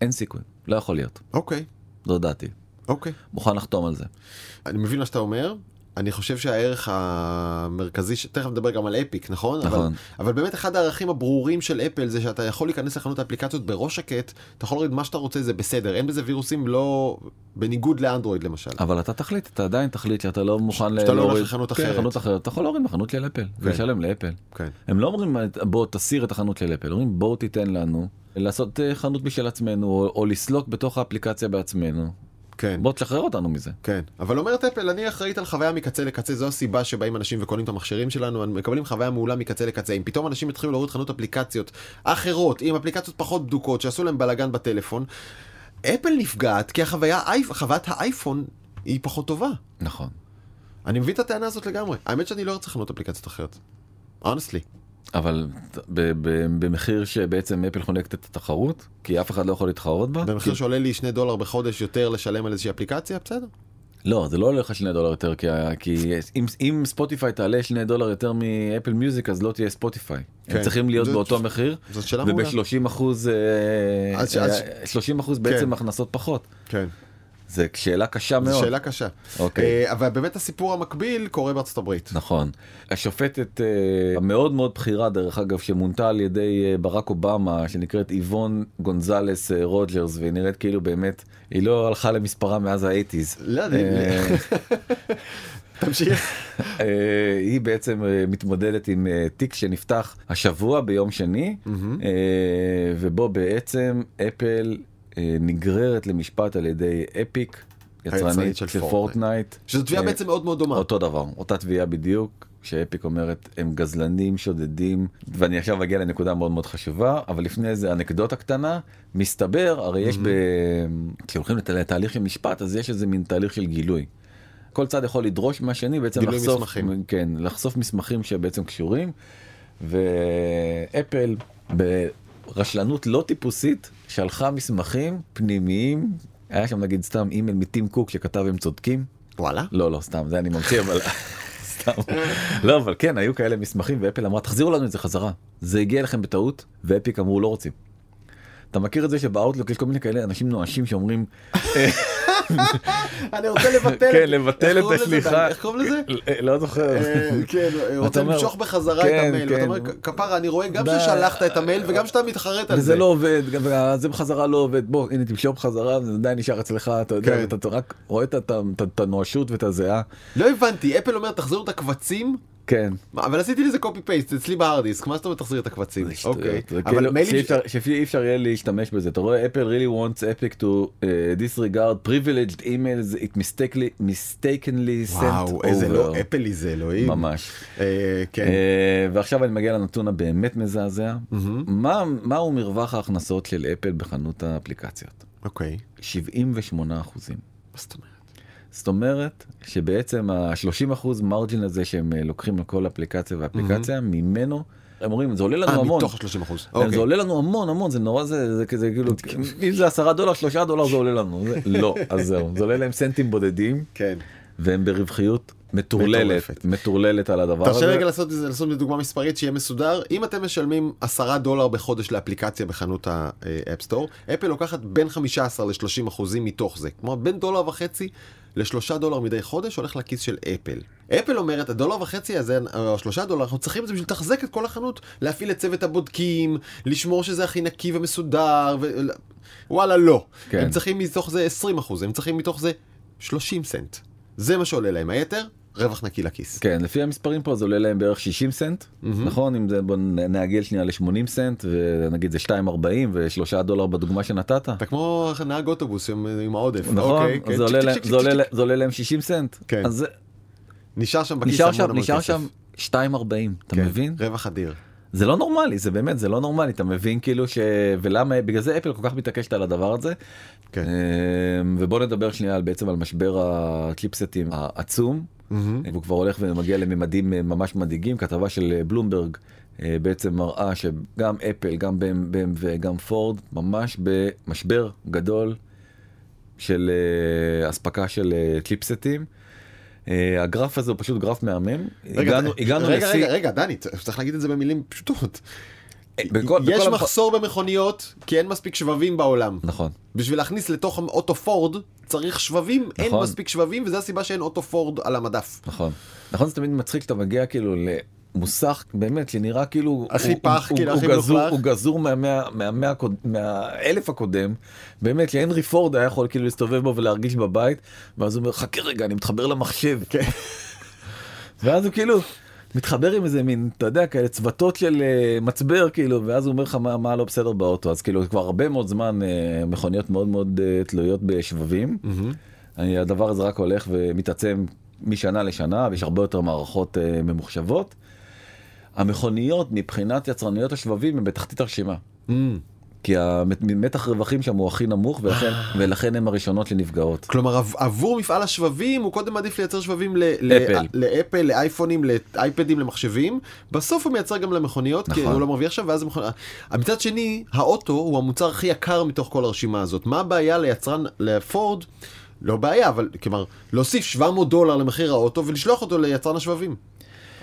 אין סיכוי. לא יכול להיות. אוקיי, זו דעתי. אוקיי. מוכן לחתום על זה. אני מבין מה שאתה אומר. אני חושב שהערך המרכזי, ש- תכף נדבר גם על אפיק, נכון? נכון. אבל, אבל באמת אחד הערכים הברורים של אפל זה שאתה יכול להיכנס לחנות האפליקציות בראש שקט, אתה יכול להוריד מה שאתה רוצה, זה בסדר, אין בזה וירוסים לא... בניגוד לאנדרואיד למשל. אבל אתה תחליט, אתה עדיין תחליט שאתה לא מוכן שאתה לא הולך להוריד- לחנות כן, אחרת. חנות אחרת. אתה יכול להוריד בחנות של אפל ולשלם לאפל. כן. הם לא אומרים בוא תסיר את החנות של אפל, אומרים בואו תיתן לנו לעשות אה, חנות משל עצמנו או, או לסלוק בתוך האפליקציה בעצמנו. כן. בוא תשחרר אותנו מזה. כן, אבל אומרת אפל, אני אחראית על חוויה מקצה לקצה, זו הסיבה שבאים אנשים וקונים את המכשירים שלנו, מקבלים חוויה מעולה מקצה לקצה. אם פתאום אנשים יתחילו להוריד חנות אפליקציות אחרות, עם אפליקציות פחות בדוקות, שעשו להם בלאגן בטלפון, אפל נפגעת כי החוויה, חוויית האייפון היא פחות טובה. נכון. אני מבין את הטענה הזאת לגמרי. האמת שאני לא ארצה חנות אפליקציות אחרת. Honestly. אבל ב- ב- במחיר שבעצם אפל חונקת את התחרות כי אף אחד לא יכול להתחרות בה. במחיר כי- שעולה לי שני דולר בחודש יותר לשלם על איזושהי אפליקציה, בסדר. לא זה לא עולה לך שני דולר יותר כי, כי אם, אם ספוטיפיי תעלה שני דולר יותר מאפל מיוזיק אז לא תהיה ספוטיפיי. כן. הם צריכים להיות זאת- באותו מחיר שאלה מעולה. וב-30 אחוז אה, אז ש- אז ש- 30 אחוז בעצם כן. הכנסות פחות. כן. זה שאלה קשה זו מאוד. שאלה קשה. אוקיי. אה, אבל באמת הסיפור המקביל קורה בארצות הברית. נכון. השופטת אה, המאוד מאוד בכירה דרך אגב שמונתה על ידי אה, ברק אובמה שנקראת איבון גונזלס רוג'רס והיא נראית כאילו באמת היא לא הלכה למספרה מאז ה eighties. לא, אני- *laughs* תמשיך. *laughs* היא בעצם מתמודדת עם תיק שנפתח השבוע ביום שני ובו בעצם אפל נגררת למשפט על ידי אפיק יצרנית של של פורטנייט. שזו תביעה אה, בעצם מאוד מאוד דומה. אותו דבר אותה תביעה בדיוק שאפיק אומרת הם גזלנים שודדים ואני עכשיו אגיע לנקודה מאוד מאוד חשובה אבל לפני זה אנקדוטה קטנה מסתבר הרי יש ב... כשהולכים לת- לתהליך של משפט אז יש איזה מין תהליך של גילוי. כל צד יכול לדרוש מהשני בעצם גילוי לחשוף מסמכים. כן לחשוף מסמכים שבעצם קשורים ואפל ברשלנות לא טיפוסית שלחה מסמכים פנימיים היה שם נגיד סתם אימייל מטים קוק שכתב הם צודקים. וואלה. לא לא סתם זה אני ממציא אבל *laughs* סתם. לא אבל כן היו כאלה מסמכים ואפל אמרה תחזירו לנו את זה חזרה זה הגיע לכם בטעות ואפיק אמרו לא רוצים. אתה מכיר את זה שבאוטלוק יש כל מיני כאלה אנשים נואשים שאומרים *laughs* אני רוצה לבטל כן לבטל את השליחה איך קוראים לזה? לא זוכר אה, כן, *laughs* רוצה למשוך בחזרה את כן, המייל, כן. ואתה אומר כפרה אני רואה גם. ששלחת את המייל וגם שאתה מתחרט על וזה זה. לא עובד וזה בחזרה לא עובד בוא הנה תמשוך בחזרה זה עדיין נשאר אצלך אתה יודע כן. אתה אתה רק רואה את הנואשות ואת הזיעה לא הבנתי, אפל אומר תחזירו את הקבצים, כן. אבל עשיתי לזה קופי פייסט אצלי בהארד דיסק, מה זאת אומרת תחזיר את הקבצים? אוקיי, אבל כאילו מיילים... שאי אפשר- יהיה להשתמש בזה אתה רואה אפל really wants epic to uh, disregard privileged emails it mistakenly sent וואו, איזה לא over. אפלי זה אלוהים. ממש. אה, כן. אה, ועכשיו אני מגיע לנתון הבאמת מזעזע מה מהו מרווח ההכנסות של אפל בחנות האפליקציות אוקיי. 78 אחוזים. מה זאת אומרת? זאת אומרת שבעצם ה-30 אחוז מרג'ין הזה שהם אה, לוקחים לכל אפליקציה ואפליקציה ממנו הם אומרים זה עולה לנו אה, המון. מתוך ה-30 אחוז. כן, זה עולה לנו המון המון זה נורא זה זה כזה כאילו אם זה עשרה דולר שלושה דולר זה עולה לנו זה- לא אז זהו זה עולה להם סנטים בודדים כן. והם ברווחיות מטורללת. מטורללת על הדבר תרשה הזה. רגע לעשות את זה, לעשות דוגמה מספרית שיהיה מסודר. אם אתם משלמים 10 דולר בחודש לאפליקציה בחנות ה App Store, אפל לוקחת בין 15 ל-30 אחוזים מתוך זה. כלומר, בין דולר וחצי לשלושה דולר מדי חודש הולך לכיס של אפל. אפל אומרת, הדולר וחצי הזה, או שלושה דולר, אנחנו צריכים את זה בשביל לתחזק את כל החנות, להפעיל את צוות הבודקים, לשמור שזה הכי נקי ומסודר, ו... וואלה לא. כן. הם צריכים מתוך זה 20 אחוז, הם צריכים מתוך זה 30 סנט. זה מה שעולה להם. היתר, רווח נקי לכיס. כן לפי המספרים פה זה עולה להם בערך 60 סנט נכון אם זה בוא נעגל שנייה ל-80 סנט ונגיד זה 2.40 ו3 דולר בדוגמה שנתת. אתה כמו נהג אוטובוס עם, עם העודף. נכון אוקיי, כן. זה עולה להם- צ'יק, זה עולה צ'יק, להם- זה עולה להם 60 סנט כן. אז נשאר שם בכיס נשאר המון המון נשאר. שם 2.40 אתה כן, מבין רווח אדיר. זה לא נורמלי זה באמת זה לא נורמלי אתה מבין כאילו ש... ולמה בגלל זה אפל כל כך מתעקשת על הדבר הזה. כן. אמ, ובוא נדבר שנייה על בעצם על משבר הצ'יפסטים העצום מהמם. והוא כבר הולך ומגיע לממדים אה, ממש מדאיגים כתבה של אה, בלומברג אה, בעצם מראה שגם אפל גם בם וגם פורד ממש במשבר גדול של אספקה של צ'יפסטים. הגרף הזה הוא פשוט גרף מהמם. רגע, הגענו, רגע, הגענו רגע, לשיא. רגע, רגע, דני, צריך להגיד את זה במילים פשוטות. בכל- יש בכל מחסור במכוניות כי אין מספיק שבבים בעולם. נכון. בשביל להכניס לתוך אוטו פורד צריך שבבים, אין נכון. מספיק שבבים וזה הסיבה שאין אוטו פורד על המדף. נכון. נכון זה תמיד מצחיק שאתה מגיע כאילו למוסך באמת שנראה כאילו הכי הוא- פח, הוא- כאילו, הוא הכי גזור- מלוכלך. הוא גזור מהמאה מהמאה מהאלף הקודם באמת שהנרי פורד היה יכול כאילו להסתובב בו ולהרגיש בבית ואז הוא אומר חכה רגע אני מתחבר למחשב כן. ואז הוא כאילו מתחבר עם איזה מין אתה יודע כאלה צוותות של אה, מצבר כאילו ואז הוא אומר לך מה, מה לא בסדר באוטו אז כאילו כבר הרבה מאוד זמן אה, מכוניות מאוד מאוד אה, תלויות בשבבים. אני, הדבר הזה רק הולך ומתעצם משנה לשנה ויש הרבה יותר מערכות ממוחשבות. המכוניות מבחינת יצרניות השבבים הם בתחתית הרשימה. כי המתח רווחים שם הוא הכי נמוך ולכן, ולכן הם הראשונות שנפגעות. כלומר עב- עבור מפעל השבבים הוא קודם מעדיף לייצר שבבים ל- אפל. לאפל, לאייפונים, לאייפדים, למחשבים. בסוף הוא מייצר גם למכוניות כי נכון. הוא לא מרוויח שם ואז המכונ... מצד שני האוטו הוא המוצר הכי יקר מתוך כל הרשימה הזאת. מה הבעיה ליצרן לפורד? לא בעיה אבל כלומר להוסיף 700 דולר למחיר האוטו ולשלוח אותו ליצרן השבבים.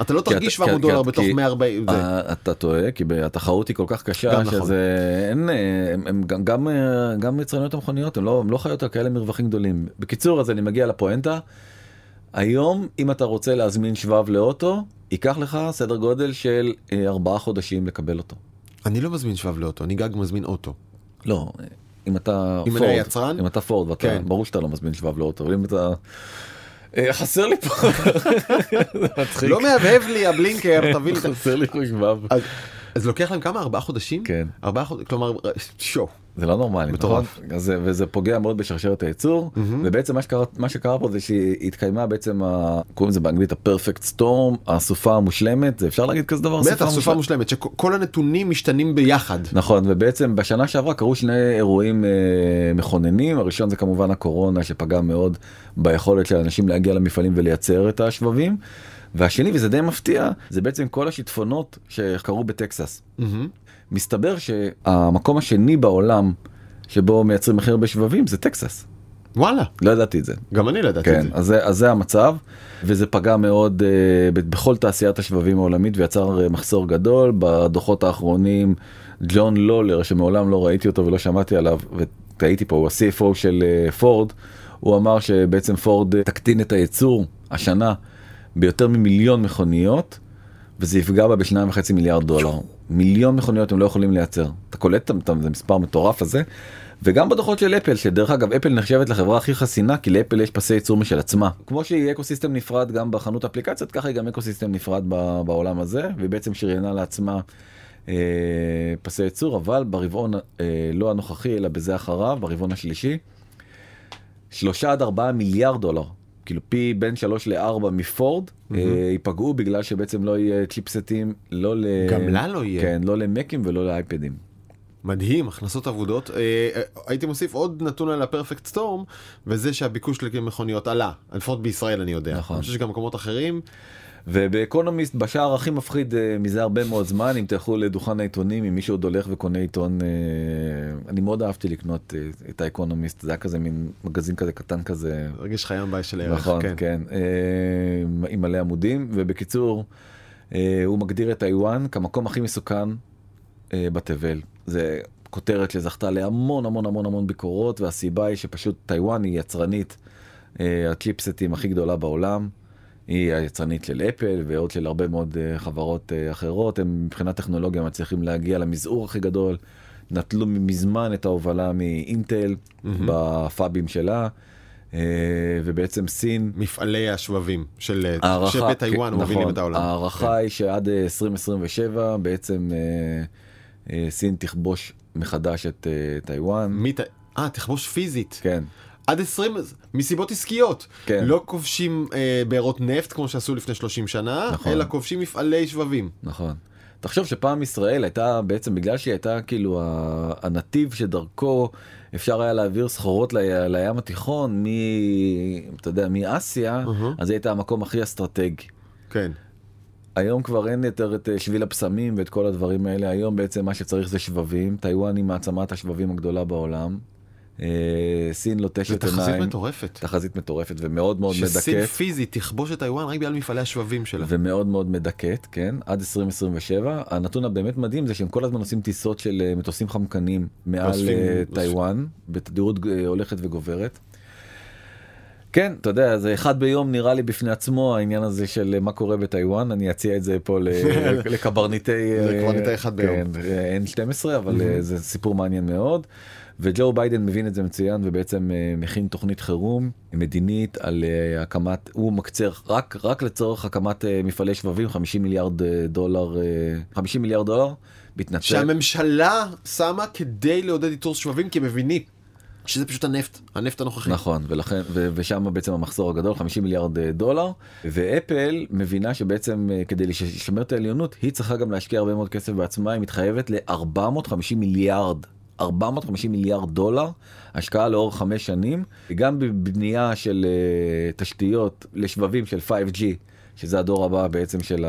אתה לא תרגיש אתה- 700 כי- דולר כי- בתוך כי- 140. זה. אה, אתה טועה כי התחרות היא כל כך קשה גם נכון. שזה אין אה, הם, הם גם גם אה, גם יצרניות המכוניות הם לא הם לא חיות על כאלה מרווחים גדולים. בקיצור אז אני מגיע לפואנטה. היום אם אתה רוצה להזמין שבב לאוטו ייקח לך סדר גודל של ארבעה חודשים לקבל אותו. אני לא מזמין שבב לאוטו אני גג מזמין אוטו. לא, אם אתה אם אני פורד? אם אתה פורד, ואתה, כן. ברור שאתה לא מזמין שבב לאוטו, אבל אם אתה... אה, חסר לי פה, לא מהבהב לי הבלינקר תביא לי. חסר לי פה שבב. אז- אז לוקח להם כמה ארבעה חודשים? כן. ארבעה חודשים כלומר שואו. זה לא נורמלי, נכון? מטורף. אז זה- וזה פוגע מאוד בשרשרת הייצור, ובעצם מה שקרה, מה שקרה פה זה שהתקיימה בעצם, ה- קוראים לזה באנגלית ה-perfect storm, הסופה המושלמת, זה אפשר להגיד כזה דבר? בטח סופה מושלמת שכל הנתונים משתנים ביחד. נכון ובעצם בשנה שעברה קרו שני אירועים אה, מכוננים הראשון זה כמובן הקורונה שפגע מאוד ביכולת של אנשים להגיע למפעלים ולייצר את השבבים. והשני וזה די מפתיע זה בעצם כל השיטפונות שקרו בטקסס. מהמם. מסתבר שהמקום השני בעולם שבו מייצרים הכי הרבה שבבים זה טקסס. וואלה, לא ידעתי את זה. גם אני לא ידעתי את כן, זה. אז זה, אז זה המצב, וזה פגע מאוד uh, בכל תעשיית השבבים העולמית ויצר uh, מחסור גדול. בדוחות האחרונים, ג'ון לולר, שמעולם לא ראיתי אותו ולא שמעתי עליו, וטעיתי פה, הוא ה-CFO של uh, פורד, הוא אמר שבעצם פורד uh, תקטין את הייצור השנה ביותר ממיליון מכוניות, וזה יפגע בה בשניים וחצי מיליארד דולר. מיליון מכוניות הם לא יכולים לייצר. אתה קולט אותם, זה מספר מטורף הזה. וגם בדוחות של אפל, שדרך אגב אפל נחשבת לחברה הכי חסינה, כי לאפל יש פסי ייצור משל עצמה. כמו שהיא ecosystem נפרד גם בחנות אפליקציות, ככה היא גם ecosystem נפרד בעולם הזה, והיא בעצם שריינה לעצמה אה, פסי ייצור, אבל ברבעון אה, לא הנוכחי, אלא בזה אחריו, ברבעון השלישי, שלושה עד ארבעה מיליארד דולר, כאילו פי בין שלוש לארבע מפורד, אה, ייפגעו בגלל שבעצם לא יהיה צ'יפסטים, לא ל... גם לה לא יהיה. כן, לא למקים ולא לאייפדים. מדהים, הכנסות אבודות. אה, אה, הייתי מוסיף עוד נתון על הפרפקט סטורם, וזה שהביקוש למכוניות עלה, לפחות בישראל אני יודע. נכון. אני חושב שגם במקומות אחרים, ובאקונומיסט בשער הכי מפחיד אה, מזה הרבה מאוד זמן אם תלכו לדוכן העיתונים אם מישהו עוד הולך וקונה עיתון אה, אני מאוד אהבתי לקנות אה, את האקונומיסט זה היה כזה מין מגזין כזה קטן כזה רגש חיי בית של ערך. נכון כן, כן עם מלא עמודים ובקיצור הוא מגדיר את טיוואן כמקום הכי מסוכן בתבל זה כותרת שזכתה להמון המון המון המון ביקורות והסיבה היא שפשוט טיוואן היא יצרנית הצ'יפסטים הכי גדולה בעולם. היא היצרנית של אפל ועוד של הרבה מאוד אה, חברות אה, אחרות הם מבחינת טכנולוגיה מצליחים להגיע למזעור הכי גדול. נטלו מזמן את ההובלה מאינטל בפאבים שלה אה, ובעצם סין מפעלי השבבים של הערכה, שבטיוואן כן, מובילים נכון, את העולם. ההערכה היא שעד אה, 2027 בעצם סין תכבוש מחדש את טיוואן. אה, תכבוש פיזית. כן. עד 20, מסיבות עסקיות. כן. לא כובשים אה, בארות נפט כמו שעשו לפני 30 שנה, נכון. אלא כובשים מפעלי שבבים. נכון. תחשוב שפעם ישראל הייתה בעצם בגלל שהיא הייתה כאילו הנתיב שדרכו אפשר היה להעביר סחורות לי, לים התיכון מ... אתה יודע, מאסיה, אהה. אז היא הייתה המקום הכי אסטרטגי. כן. היום כבר אין יותר את אה, שביל הפסמים ואת כל הדברים האלה, היום בעצם מה שצריך זה שבבים, טיוואן היא מעצמת השבבים הגדולה בעולם. אה, סין זו לוטשת תחזית עיניים, מטורפת. תחזית מטורפת ומאוד מאוד שסין מדכאת. פיזית תכבוש את טיוואן רק בגלל מפעלי השבבים שלה. ומאוד מאוד מדכאת, כן, עד 2027. הנתון הבאמת מדהים זה שהם כל הזמן עושים טיסות של אה, מטוסים חמקנים מעל אה. טיוואן, בתדירות הולכת וגוברת. כן, אתה יודע, זה אחד ביום נראה לי בפני עצמו העניין הזה של מה קורה בטיוואן, אני אציע את זה פה *laughs* לקברניטי... זה אה, קברניטי אחד ביום. כן, אה, N12, אבל זה סיפור מעניין מאוד. וג'ו ביידן מבין את זה מצוין ובעצם אה, מכין תוכנית חירום מדינית על אה, הקמת, הוא מקצר רק, רק לצורך הקמת אה, מפעלי שבבים 50 מיליארד דולר, אה, 50 מיליארד דולר, מתנצל. שהממשלה שמה כדי לעודד ייצור שבבים כי הם מבינים שזה פשוט הנפט, הנפט הנוכחי. נכון ולכן ו- ושם בעצם המחזור הגדול 50 מיליארד דולר ואפל מבינה שבעצם כדי לש- לשמר את העליונות היא צריכה גם להשקיע הרבה מאוד כסף בעצמה היא מתחייבת ל-450 מיליארד 450 מיליארד דולר השקעה לאורך חמש שנים גם בבנייה של אה, תשתיות לשבבים של 5G שזה הדור הבא בעצם של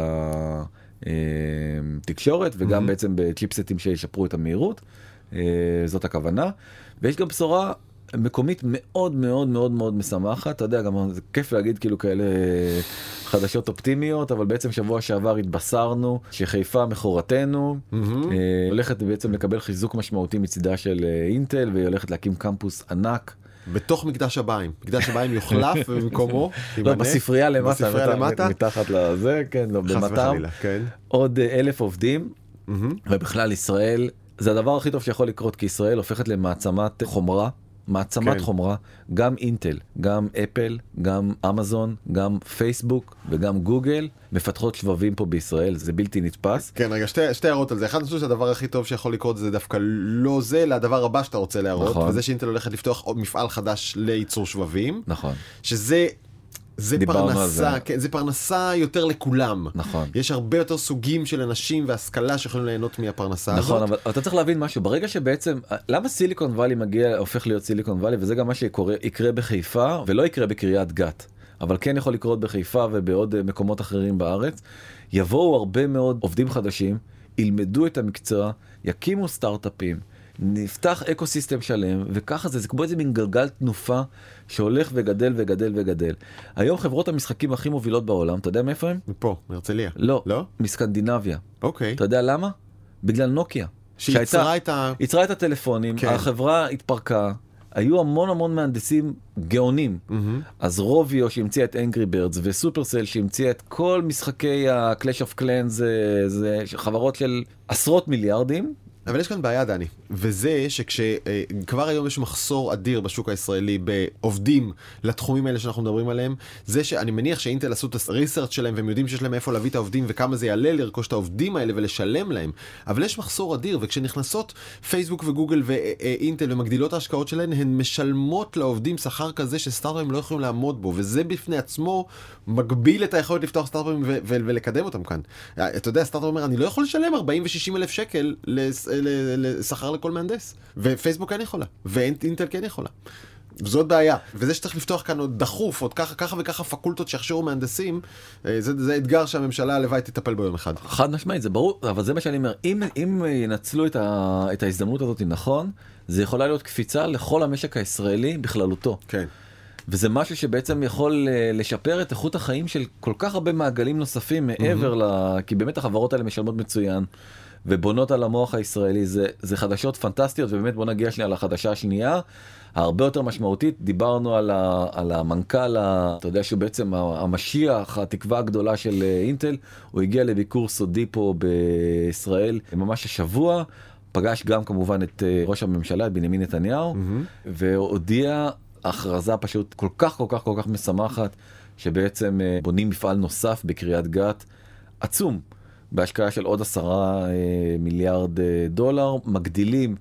התקשורת וגם בעצם בצ'יפסטים שישפרו את המהירות אה, זאת הכוונה. ויש גם בשורה מקומית מאוד מאוד מאוד מאוד משמחת אתה יודע גם זה כיף להגיד כאילו כאלה חדשות אופטימיות אבל בעצם שבוע שעבר התבשרנו שחיפה מכורתנו מהמם. אה, הולכת בעצם לקבל חיזוק משמעותי מצידה של אה, אינטל והיא הולכת להקים קמפוס ענק בתוך מקדש הביים. מקדש הביים יוחלף *laughs* ובמקומו לא. בספרייה למטה, בספרייה למטה? מתחת לזה כן לא וחלילה, כן. עוד אה, אלף עובדים מהמם. ובכלל ישראל זה הדבר הכי טוב שיכול לקרות כי ישראל הופכת למעצמת חומרה. מעצמת כן. חומרה גם אינטל גם אפל גם אמזון גם פייסבוק וגם גוגל מפתחות שבבים פה בישראל זה בלתי נתפס כן רגע שתי, שתי הערות על זה אחד אני חושב שהדבר הכי טוב שיכול לקרות זה דווקא לא זה אלא הדבר הבא שאתה רוצה להראות נכון. וזה שאינטל הולכת לפתוח מפעל חדש לייצור שבבים נכון שזה זה פרנסה זה. כן, זה פרנסה יותר לכולם נכון. יש הרבה יותר סוגים של אנשים והשכלה שיכולים ליהנות מהפרנסה נכון הזאת. אבל אתה צריך להבין משהו ברגע שבעצם למה סיליקון וואלי מגיע הופך להיות סיליקון וואלי וזה גם מה שיקרה יקרה בחיפה ולא יקרה בקריית גת אבל כן יכול לקרות בחיפה ובעוד אה, מקומות אחרים בארץ יבואו הרבה מאוד עובדים חדשים ילמדו את המקצוע יקימו סטארט-אפים נפתח אקו סיסטם שלם וככה זה זה כמו איזה מין גלגל תנופה שהולך וגדל וגדל וגדל. היום חברות המשחקים הכי מובילות בעולם אתה יודע מאיפה הם? מפה, מהרצליה. לא, לא? מסקנדינביה. אוקיי. אתה יודע למה? בגלל נוקיה. שיצרה את ה... יצרה את הטלפונים, כן. החברה התפרקה, היו המון המון מהנדסים גאונים. אז רוביו שהמציאה את אנגרי ברדס וסופרסל שהמציאה את כל משחקי ה-Clash of Clans זה, זה חברות של עשרות מיליארדים. אבל יש כאן בעיה דני וזה שכשכבר היום יש מחסור אדיר בשוק הישראלי בעובדים לתחומים האלה שאנחנו מדברים עליהם זה שאני מניח שאינטל עשו את הריסרצ' שלהם והם יודעים שיש להם איפה להביא את העובדים וכמה זה יעלה לרכוש את העובדים האלה ולשלם להם אבל יש מחסור אדיר וכשנכנסות פייסבוק וגוגל ואינטל ומגדילות ההשקעות שלהן הן משלמות לעובדים שכר כזה שסטארט-אפים לא יכולים לעמוד בו וזה בפני עצמו מגביל את היכולת לפתוח סטארט-אפים ולקדם אותם כאן. אתה יודע סטארט-אפ אומר אני לא יכול לשלם 40 ו-60 אלף שקל ל- לשכר לכל מהנדס ופייסבוק כן יכולה ואינטל כן יכולה. זאת בעיה וזה שצריך לפתוח כאן עוד דחוף עוד ככה ככה וככה פקולטות שיכשירו מהנדסים אה, זה, זה אתגר שהממשלה הלוואי תטפל בו יום אחד. חד משמעית זה ברור אבל זה מה שאני אומר אם אם ינצלו את, ה, את ההזדמנות הזאת נכון זה יכולה להיות קפיצה לכל המשק הישראלי בכללותו. כן. וזה משהו שבעצם יכול אה, לשפר את איכות החיים של כל כך הרבה מעגלים נוספים מעבר ל... כי באמת החברות האלה משלמות מצוין ובונות על המוח הישראלי. זה זה חדשות פנטסטיות ובאמת בוא נגיע שנייה לחדשה השנייה. הרבה יותר משמעותית. דיברנו על, ה, על המנכ"ל ה- אתה יודע שהוא בעצם המשיח התקווה הגדולה של אה, אינטל. הוא הגיע לביקור סודי פה בישראל ממש השבוע. פגש גם כמובן את אה, ראש הממשלה את בנימין נתניהו והודיע הכרזה פשוט כל כך כל כך כל כך משמחת שבעצם אה, בונים מפעל נוסף בקריית גת עצום בהשקעה של עוד עשרה אה, מיליארד אה, דולר מגדילים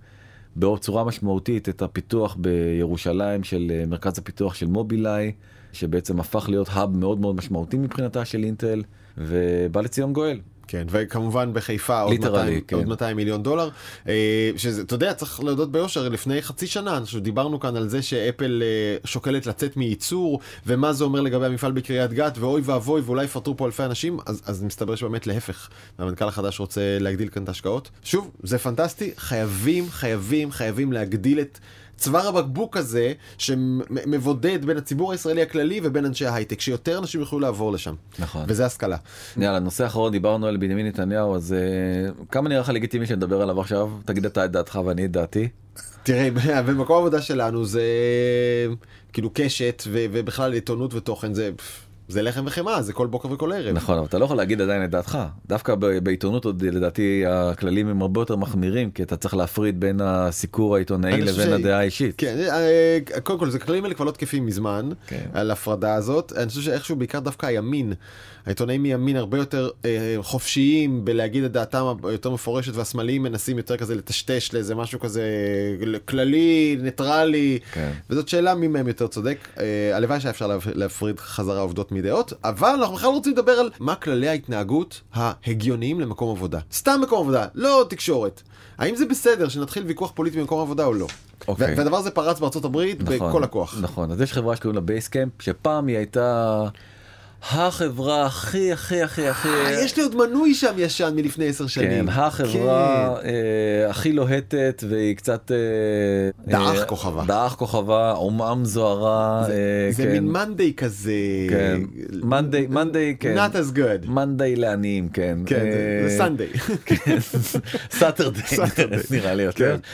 בצורה משמעותית את הפיתוח בירושלים של אה, מרכז הפיתוח של מובילאיי שבעצם הפך להיות האב מאוד מאוד משמעותי מבחינתה של אינטל ובא לציון גואל. כן, וכמובן בחיפה עוד Literally, 200, כן. עוד 200 מיליון דולר, אה, שזה, אתה יודע, צריך להודות ביושר, לפני חצי שנה, דיברנו כאן על זה שאפל אה, שוקלת לצאת מייצור, ומה זה אומר לגבי המפעל בקריית גת, ואוי ואבוי, ואולי יפטרו פה אלפי אנשים, אז, אז מסתבר שבאמת להפך, המנכ"ל החדש רוצה להגדיל כאן את ההשקעות. שוב, זה פנטסטי, חייבים, חייבים, חייבים להגדיל את... צוואר הבקבוק הזה שמבודד בין הציבור הישראלי הכללי ובין אנשי ההייטק, שיותר אנשים יוכלו לעבור לשם. נכון. וזה השכלה. יאללה נושא אחרון דיברנו על בנימין נתניהו אז אה, כמה נראה לך לגיטימי שנדבר עליו עכשיו תגיד אתה את דעתך ואני את דעתי. תראה, *laughs* במקום העבודה שלנו זה כאילו קשת ובכלל עיתונות ותוכן זה זה לחם וחמאה זה כל בוקר וכל ערב. נכון אבל אתה לא יכול להגיד עדיין את דעתך דווקא בעיתונות עוד לדעתי הכללים הם הרבה יותר מחמירים כי אתה צריך להפריד בין הסיקור העיתונאי לבין ש- הדעה האישית. כן, אה, קודם כל הכללים האלה כבר לא תקפים מזמן כן. על ההפרדה הזאת אני חושב שאיכשהו בעיקר דווקא הימין העיתונאים מימין הרבה יותר אה, חופשיים בלהגיד את דעתם היותר מפורשת והשמאליים מנסים יותר כזה לטשטש לאיזה משהו כזה כללי ניטרלי כן. וזאת שאלה מי מהם יותר צודק אה, הלוואי שהיה אפשר להפ- להפריד חזרה עובדות מדעות אבל אנחנו בכלל רוצים לדבר על מה כללי ההתנהגות ההגיוניים למקום עבודה סתם מקום עבודה לא תקשורת האם זה בסדר שנתחיל ויכוח פוליטי במקום עבודה או לא. אוקיי. ו- והדבר הזה פרץ בארצות הברית בכל הכוח. נכון אז יש חברה שקוראים לה בייסקאמפ שפעם היא הייתה החברה הכי הכי הכי הכי אה, יש לי עוד מנוי שם ישן מלפני עשר שנים. כן, החברה כן. אה, הכי לוהטת והיא קצת אה, דעך אה, כוכבה. דעך כוכבה עומעם זוהרה זה, אה, זה כן, מין מאנדיי כזה. כן, מאנדיי מאנדיי כן Not as good. מאנדיי לעניים כן כן, אה, זה Sunday. Saturday *laughs* Saturday. נראה לי יותר. כן.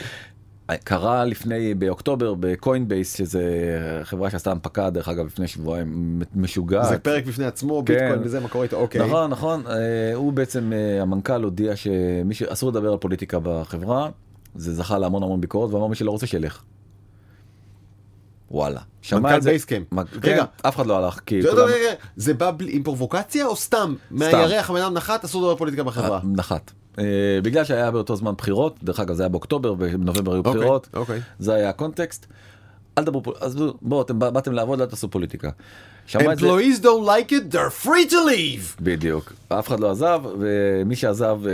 קרה לפני באוקטובר בקוינבייס שזה חברה שעשתה הנפקה דרך אגב לפני שבועיים משוגעת. זה פרק בפני עצמו, כן. ביטקוין וזה, מה קורה איתו, אוקיי. נכון נכון אה, הוא בעצם אה, המנכ"ל הודיע שמי שאסור לדבר על פוליטיקה בחברה זה זכה להמון המון ביקורת ואמר מי שלא רוצה שילך. וואלה. מנכ"ל את זה- בייסקאמפ. מ- רגע. כן, אף אחד לא הלך כי זה- כולם- זה- בא עם פרובוקציה או סתם? מהירח הבן אדם נחת, אסור לדבר פוליטיקה בחברה. אה, נחת. אה, בגלל שהיה באותו זמן בחירות דרך אגב זה היה באוקטובר בנובמבר היו אוקיי, בחירות אוקיי. זה היה הקונטקסט. אל תדברו אז בואו אתם בא- באתם לעבוד אל תעשו פוליטיקה. Employees don't like it, they're free to leave. בדיוק אף אחד לא עזב ומי שעזב אה,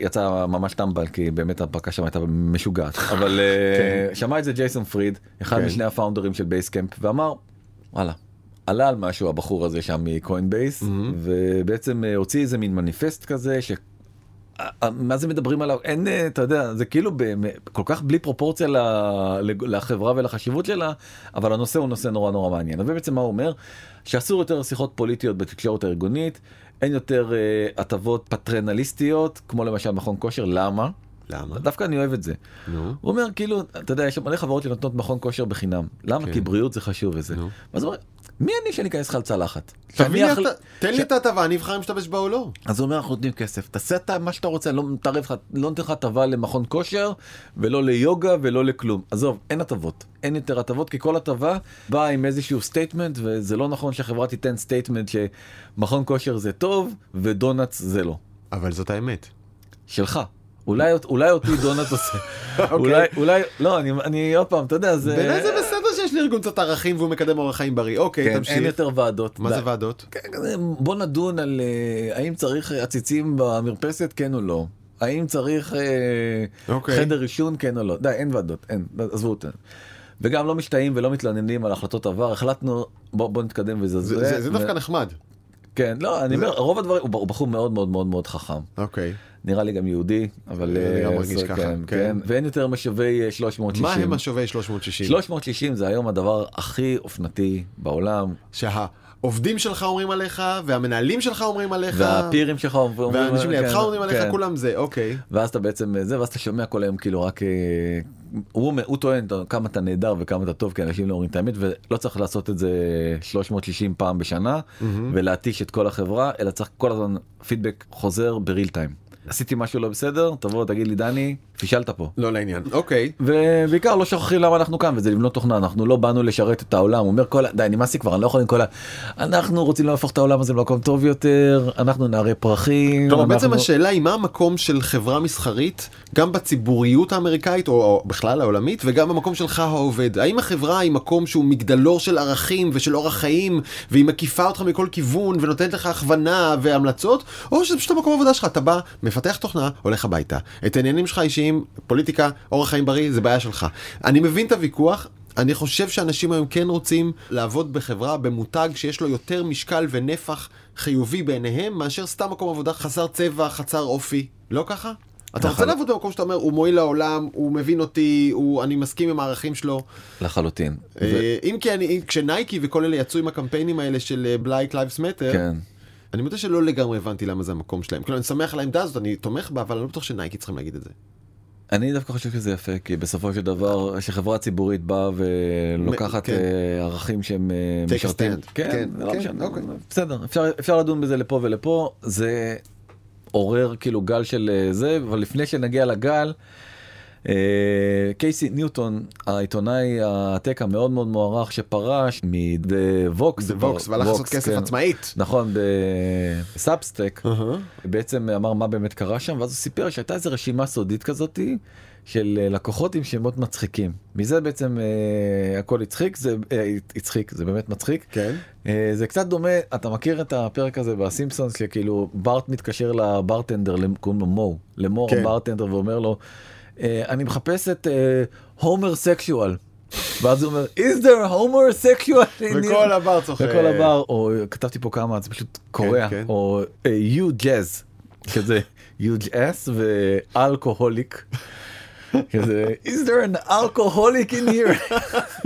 יצא ממש טמבל כי באמת ההנפקה שם הייתה משוגעת *laughs* אבל אה, שמע את זה ג'ייסון פריד אחד כן. משני הפאונדרים של בייסקאמפ ואמר וואלה. עלה על משהו הבחור הזה שם מקוינבייס ובעצם אה, הוציא איזה מין מניפסט כזה אה, מה זה מדברים עליו אין אה, אתה יודע זה כאילו כל כך בלי פרופורציה לחברה ולחשיבות שלה אבל הנושא הוא נושא נורא נורא מעניין ובעצם מה הוא אומר שאסור יותר שיחות פוליטיות בתקשורת הארגונית אין יותר אה, הטבות פטרנליסטיות כמו למשל מכון כושר למה למה? דווקא אני אוהב את זה. נו. הוא אומר כאילו אתה יודע יש מלא חברות שנותנות מכון כושר בחינם למה כן. כי בריאות זה חשוב וזה. נו. אז הוא אומר מי אני שאני אכנס לך אתה- אחל- תן לי את ההטבה, אני אבחר אם משתמש בה או לא. אז הוא אומר אנחנו נותנים כסף. תעשה אתה מה שאתה רוצה אני לא לא נותן לך הטבה למכון כושר ולא ליוגה ולא לכלום. עזוב אין הטבות. אין יותר הטבות כי כל הטבה באה עם איזשהו statement וזה לא נכון שהחברה תיתן statement שמכון כושר זה טוב ומקדונלדס זה לא. אבל זאת האמת. שלך. אולי אולי אותי מקדונלדס עושה. *laughs* אולי אולי לא אני אני עוד פעם אתה יודע זה בעיניי זה שיש לארגון קצת ערכים והוא מקדם אורח חיים בריא. אוקיי, כן, אין תמשיך. יותר ועדות. מה די. זה ועדות? כן, בוא נדון על אה, האם צריך עציצים במרפסת כן או לא. האם צריך אה, אוקיי. חדר עישון כן או לא. די אין ועדות אין עזבו אותנו. וגם לא משתאים ולא מתלוננים על החלטות עבר החלטנו בוא בוא נתקדם וזה זה- זה זה דווקא נחמד. כן לא אני אומר רוב הדברים הוא בחור מאוד מאוד מאוד מאוד חכם אוקיי. נראה לי גם יהודי אבל אני גם אה, מרגיש ככה, כן, כן. כן ואין יותר אה, 360 מה הם השווי 360? 360 זה היום הדבר הכי אופנתי בעולם שהעובדים שלך אומרים עליך והמנהלים שלך אומרים עליך והפירים שלך אומרים והאנשים לידך כן, אומרים עליך. כולם זה אוקיי. ואז אתה בעצם זה ואז אתה שומע כל היום כאילו רק אה, הוא, אומר- הוא טוען כמה אתה נהדר וכמה אתה טוב כי אנשים לא אומרים את האמת ולא צריך לעשות את זה 360 פעם בשנה ולהתיש את כל החברה אלא צריך כל הזמן פידבק חוזר בריל טיים. עשיתי משהו לא בסדר תבוא תגיד לי דני פישלת פה. לא לעניין. אוקיי. ובעיקר לא שוכחים למה אנחנו כאן וזה לבנות תוכנה אנחנו לא באנו לשרת את העולם אומר כל ה- די נמאס לי כבר אני לא יכול עם כל ה... אנחנו רוצים להפוך את העולם הזה למקום טוב יותר אנחנו נערי פרחים. כלומר. בעצם השאלה היא מה המקום של חברה מסחרית גם בציבוריות האמריקאית או, בכלל העולמית וגם במקום שלך העובד. האם החברה היא מקום שהוא מגדלור של ערכים ושל אורח חיים והיא מקיפה אותך מכל כיוון ונותנת לך הכוונה והמלצות או שזה פשוט המקום העבודה שלך אתה בא מפתח תוכנה הולך הביתה את העניינים שלך אישיים פוליטיקה אורח חיים בריא זה בעיה שלך. אני מבין את הוויכוח אני חושב שאנשים היום כן רוצים לעבוד בחברה במותג שיש לו יותר משקל ונפח חיובי בעיניהם מאשר סתם מקום עבודה חסר צבע, חסר אופי. לא ככה? אתה רוצה נכון. לעבוד במקום שאתה אומר הוא מועיל לעולם, הוא מבין אותי, הוא, אני מסכים עם הערכים שלו. לחלוטין. ו- אה, אם כי אני, כשנייקי וכל אלה יצאו עם הקמפיינים האלה של Lives Matter, כן. אני מודה שלא לגמרי הבנתי למה זה המקום שלהם. כאילו אני שמח על העמדה הזאת, אני תומך בה, אבל אני לא בטוח שנייקי צריכים להגיד את זה. אני דווקא חושב שזה יפה כי בסופו של דבר שחברה ציבורית באה ולוקחת כן. אה, ערכים שהם אה, משרתים. כן, כן, לא כן, משנה. אוקיי. בסדר אפשר אפשר לדון בזה לפה ולפה זה עורר כאילו גל של אה, זה אבל לפני שנגיע לגל. אה, קייסי ניוטון העיתונאי הטק המאוד מאוד מוערך שפרש מווקס זה ווקס, והלך לעשות כסף עצמאית. נכון בסאבסטק בעצם אמר מה באמת קרה שם ואז הוא סיפר שהייתה איזה רשימה סודית כזאתי של אה, לקוחות עם שמות מצחיקים מזה בעצם אה, הכל הצחיק זה אה, הצחיק זה באמת מצחיק כן. אה, זה קצת דומה אתה מכיר את הפרק הזה בסימפסונס שכאילו בארט מתקשר לברטנדר קוראים לו מו למור כן. הברטנדר ואומר לו "אה, אני מחפש את הומר סקשואל. ואז הוא אומר is there homer sexual in וכל here?" הבר צוחק. וכל הבר או כתבתי פה כמה זה פשוט קורע כן. או יו ג'אז כזה יו ג'אז ואלכוהוליק. כזה is there an alcoholic in here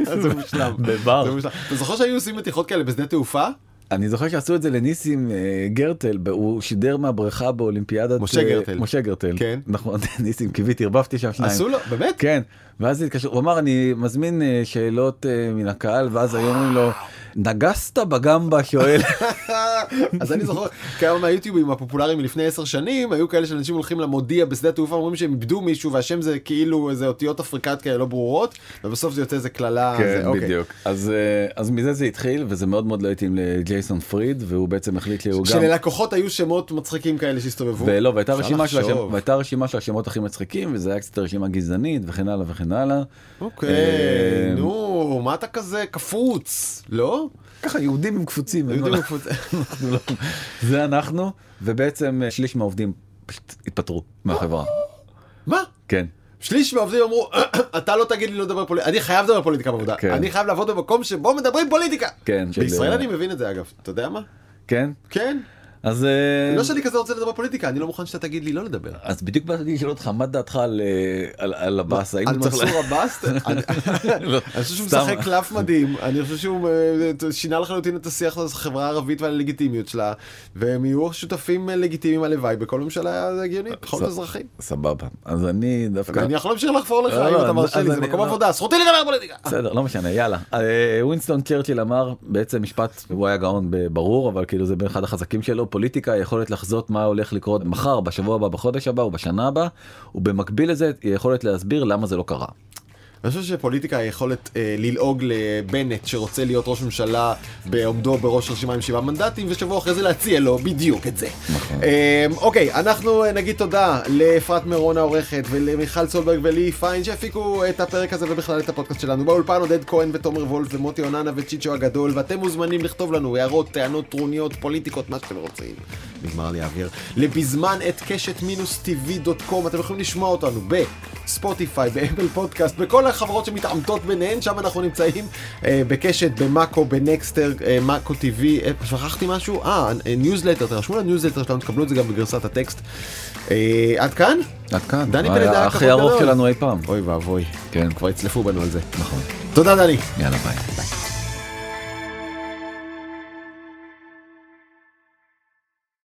*laughs* זה מושלם. בבר. אתה זוכר שהיו עושים מתיחות כאלה בשדה תעופה? אני זוכר שעשו את זה לניסים אה, גרטל הוא שידר מהבריכה באולימפיאדת משה אה, גרטל. משה גרטל כן. נכון *laughs* ניסים קיוויתי ערבבתי שם שניים עשו לו, באמת? כן ואז התקשר הוא אמר אני מזמין אה, שאלות מן הקהל ואז היו אומרים לו נגסת בגמבה שואל *laughs* אז אני זוכר כמה מהיוטיובים הפופולריים מלפני עשר שנים היו כאלה שאנשים הולכים למודיע בשדה תעופה אומרים שהם איבדו מישהו והשם זה כאילו איזה אותיות אפריקאיות כאלה לא ברורות ובסוף זה יוצא איזה קללה. כן זה- אוקיי. בדיוק אז אה, אז מזה זה התחיל וזה מאוד מאוד לא התאים לג'ייסון פריד והוא בעצם החליט לי הוא גם שללקוחות היו שמות מצחיקים כאלה שהסתובבו. ולא והייתה אפשר רשימה של לחשוב. השם- והייתה רשימה של השמות הכי מצחיקים וזה היה קצת רשימה גזענית וכן הלאה וכן הלאה. אוקיי, אה, נו, מה אתה כזה קפוץ? לא? ככה יהודים הם קפוצים. יהודים אנחנו *laughs* לא- זה אנחנו ובעצם אה, שליש מהעובדים פשוט התפטרו מהחברה. מה? כן. שליש מהעובדים אמרו, *coughs* אתה לא תגיד לי לא לדבר פוליטיקה, אני חייב לדבר פוליטיקה בעבודה, כן. אני חייב לעבוד במקום שבו מדברים פוליטיקה. כן. בישראל אני מבין את זה אגב, אתה יודע מה? כן. כן. אז אה, לא שאני כזה רוצה לדבר פוליטיקה, אני לא מוכן שאתה תגיד לי לא לדבר. אז בדיוק באתי לשאול אותך מה דעתך על אה, על- על עבאס האם על הוא צריך מנסור ל- עבאס, *laughs* אני לא, אני חושב שהוא. משחק קלף מדהים, אני חושב שהוא אה, שינה לחלוטין את השיח על החברה הערבית ועל הלגיטימיות שלה, והם יהיו שותפים לגיטימיים הלוואי בכל ממשלה הגיונית, בכל אזרחים. סבבה אז אני דווקא אני יכול להמשיך לחפור לך אם אתה מרשה לי, זה מקום לא. עבודה, זכותי לדבר פוליטיקה. בסדר לא משנה יאללה ווינסטון צ'רצ'יל אמר בעצם משפט הוא היה גאון ברור אבל כאילו זה באחד החזקים שלו פוליטיקה יכולת לחזות מה הולך לקרות מחר בשבוע הבא בחודש הבא ובשנה הבאה ובמקביל לזה יכולת להסביר למה זה לא קרה. אני חושב שפוליטיקה היא יכולת אה, ללעוג לבנט שרוצה להיות ראש ממשלה בעומדו בראש רשימה עם שבעה מנדטים ושבוע אחרי זה להציע לו בדיוק את זה. נכון. אה, אוקיי, אנחנו אה, נגיד תודה לאפרת מירון העורכת ולמיכל סולברג ולי פיין שהפיקו את הפרק הזה ובכלל את הפודקאסט שלנו. באולפן עודד כהן ותומר וולף ומוטי אוננה וצ'יצ'ו הגדול ואתם מוזמנים לכתוב לנו הערות, טענות, טרוניות, פוליטיקות, מה שאתם רוצים. נגמר לי האוויר. לבזמן at קשת מינוס tv.com אתם יכולים לשמוע אותנו בספוטיפיי, באפל פודקאסט, בכל החברות שמתעמתות ביניהן, שם אנחנו נמצאים אה, בקשת, במאקו, בנקסטר, אה, מאקו TV, אה, שכחתי משהו? אה, אה, ניוזלטר, תרשמו לניוזלטר שלנו, תקבלו את זה גם בגרסת הטקסט. אה, עד כאן? עד כאן. דני היה פלד היה הכי ארוך. שלנו אי פעם. אוי ואבוי, כן כבר יצלפו בנו על זה. נכון. תודה דני. יאללה ביי. ביי.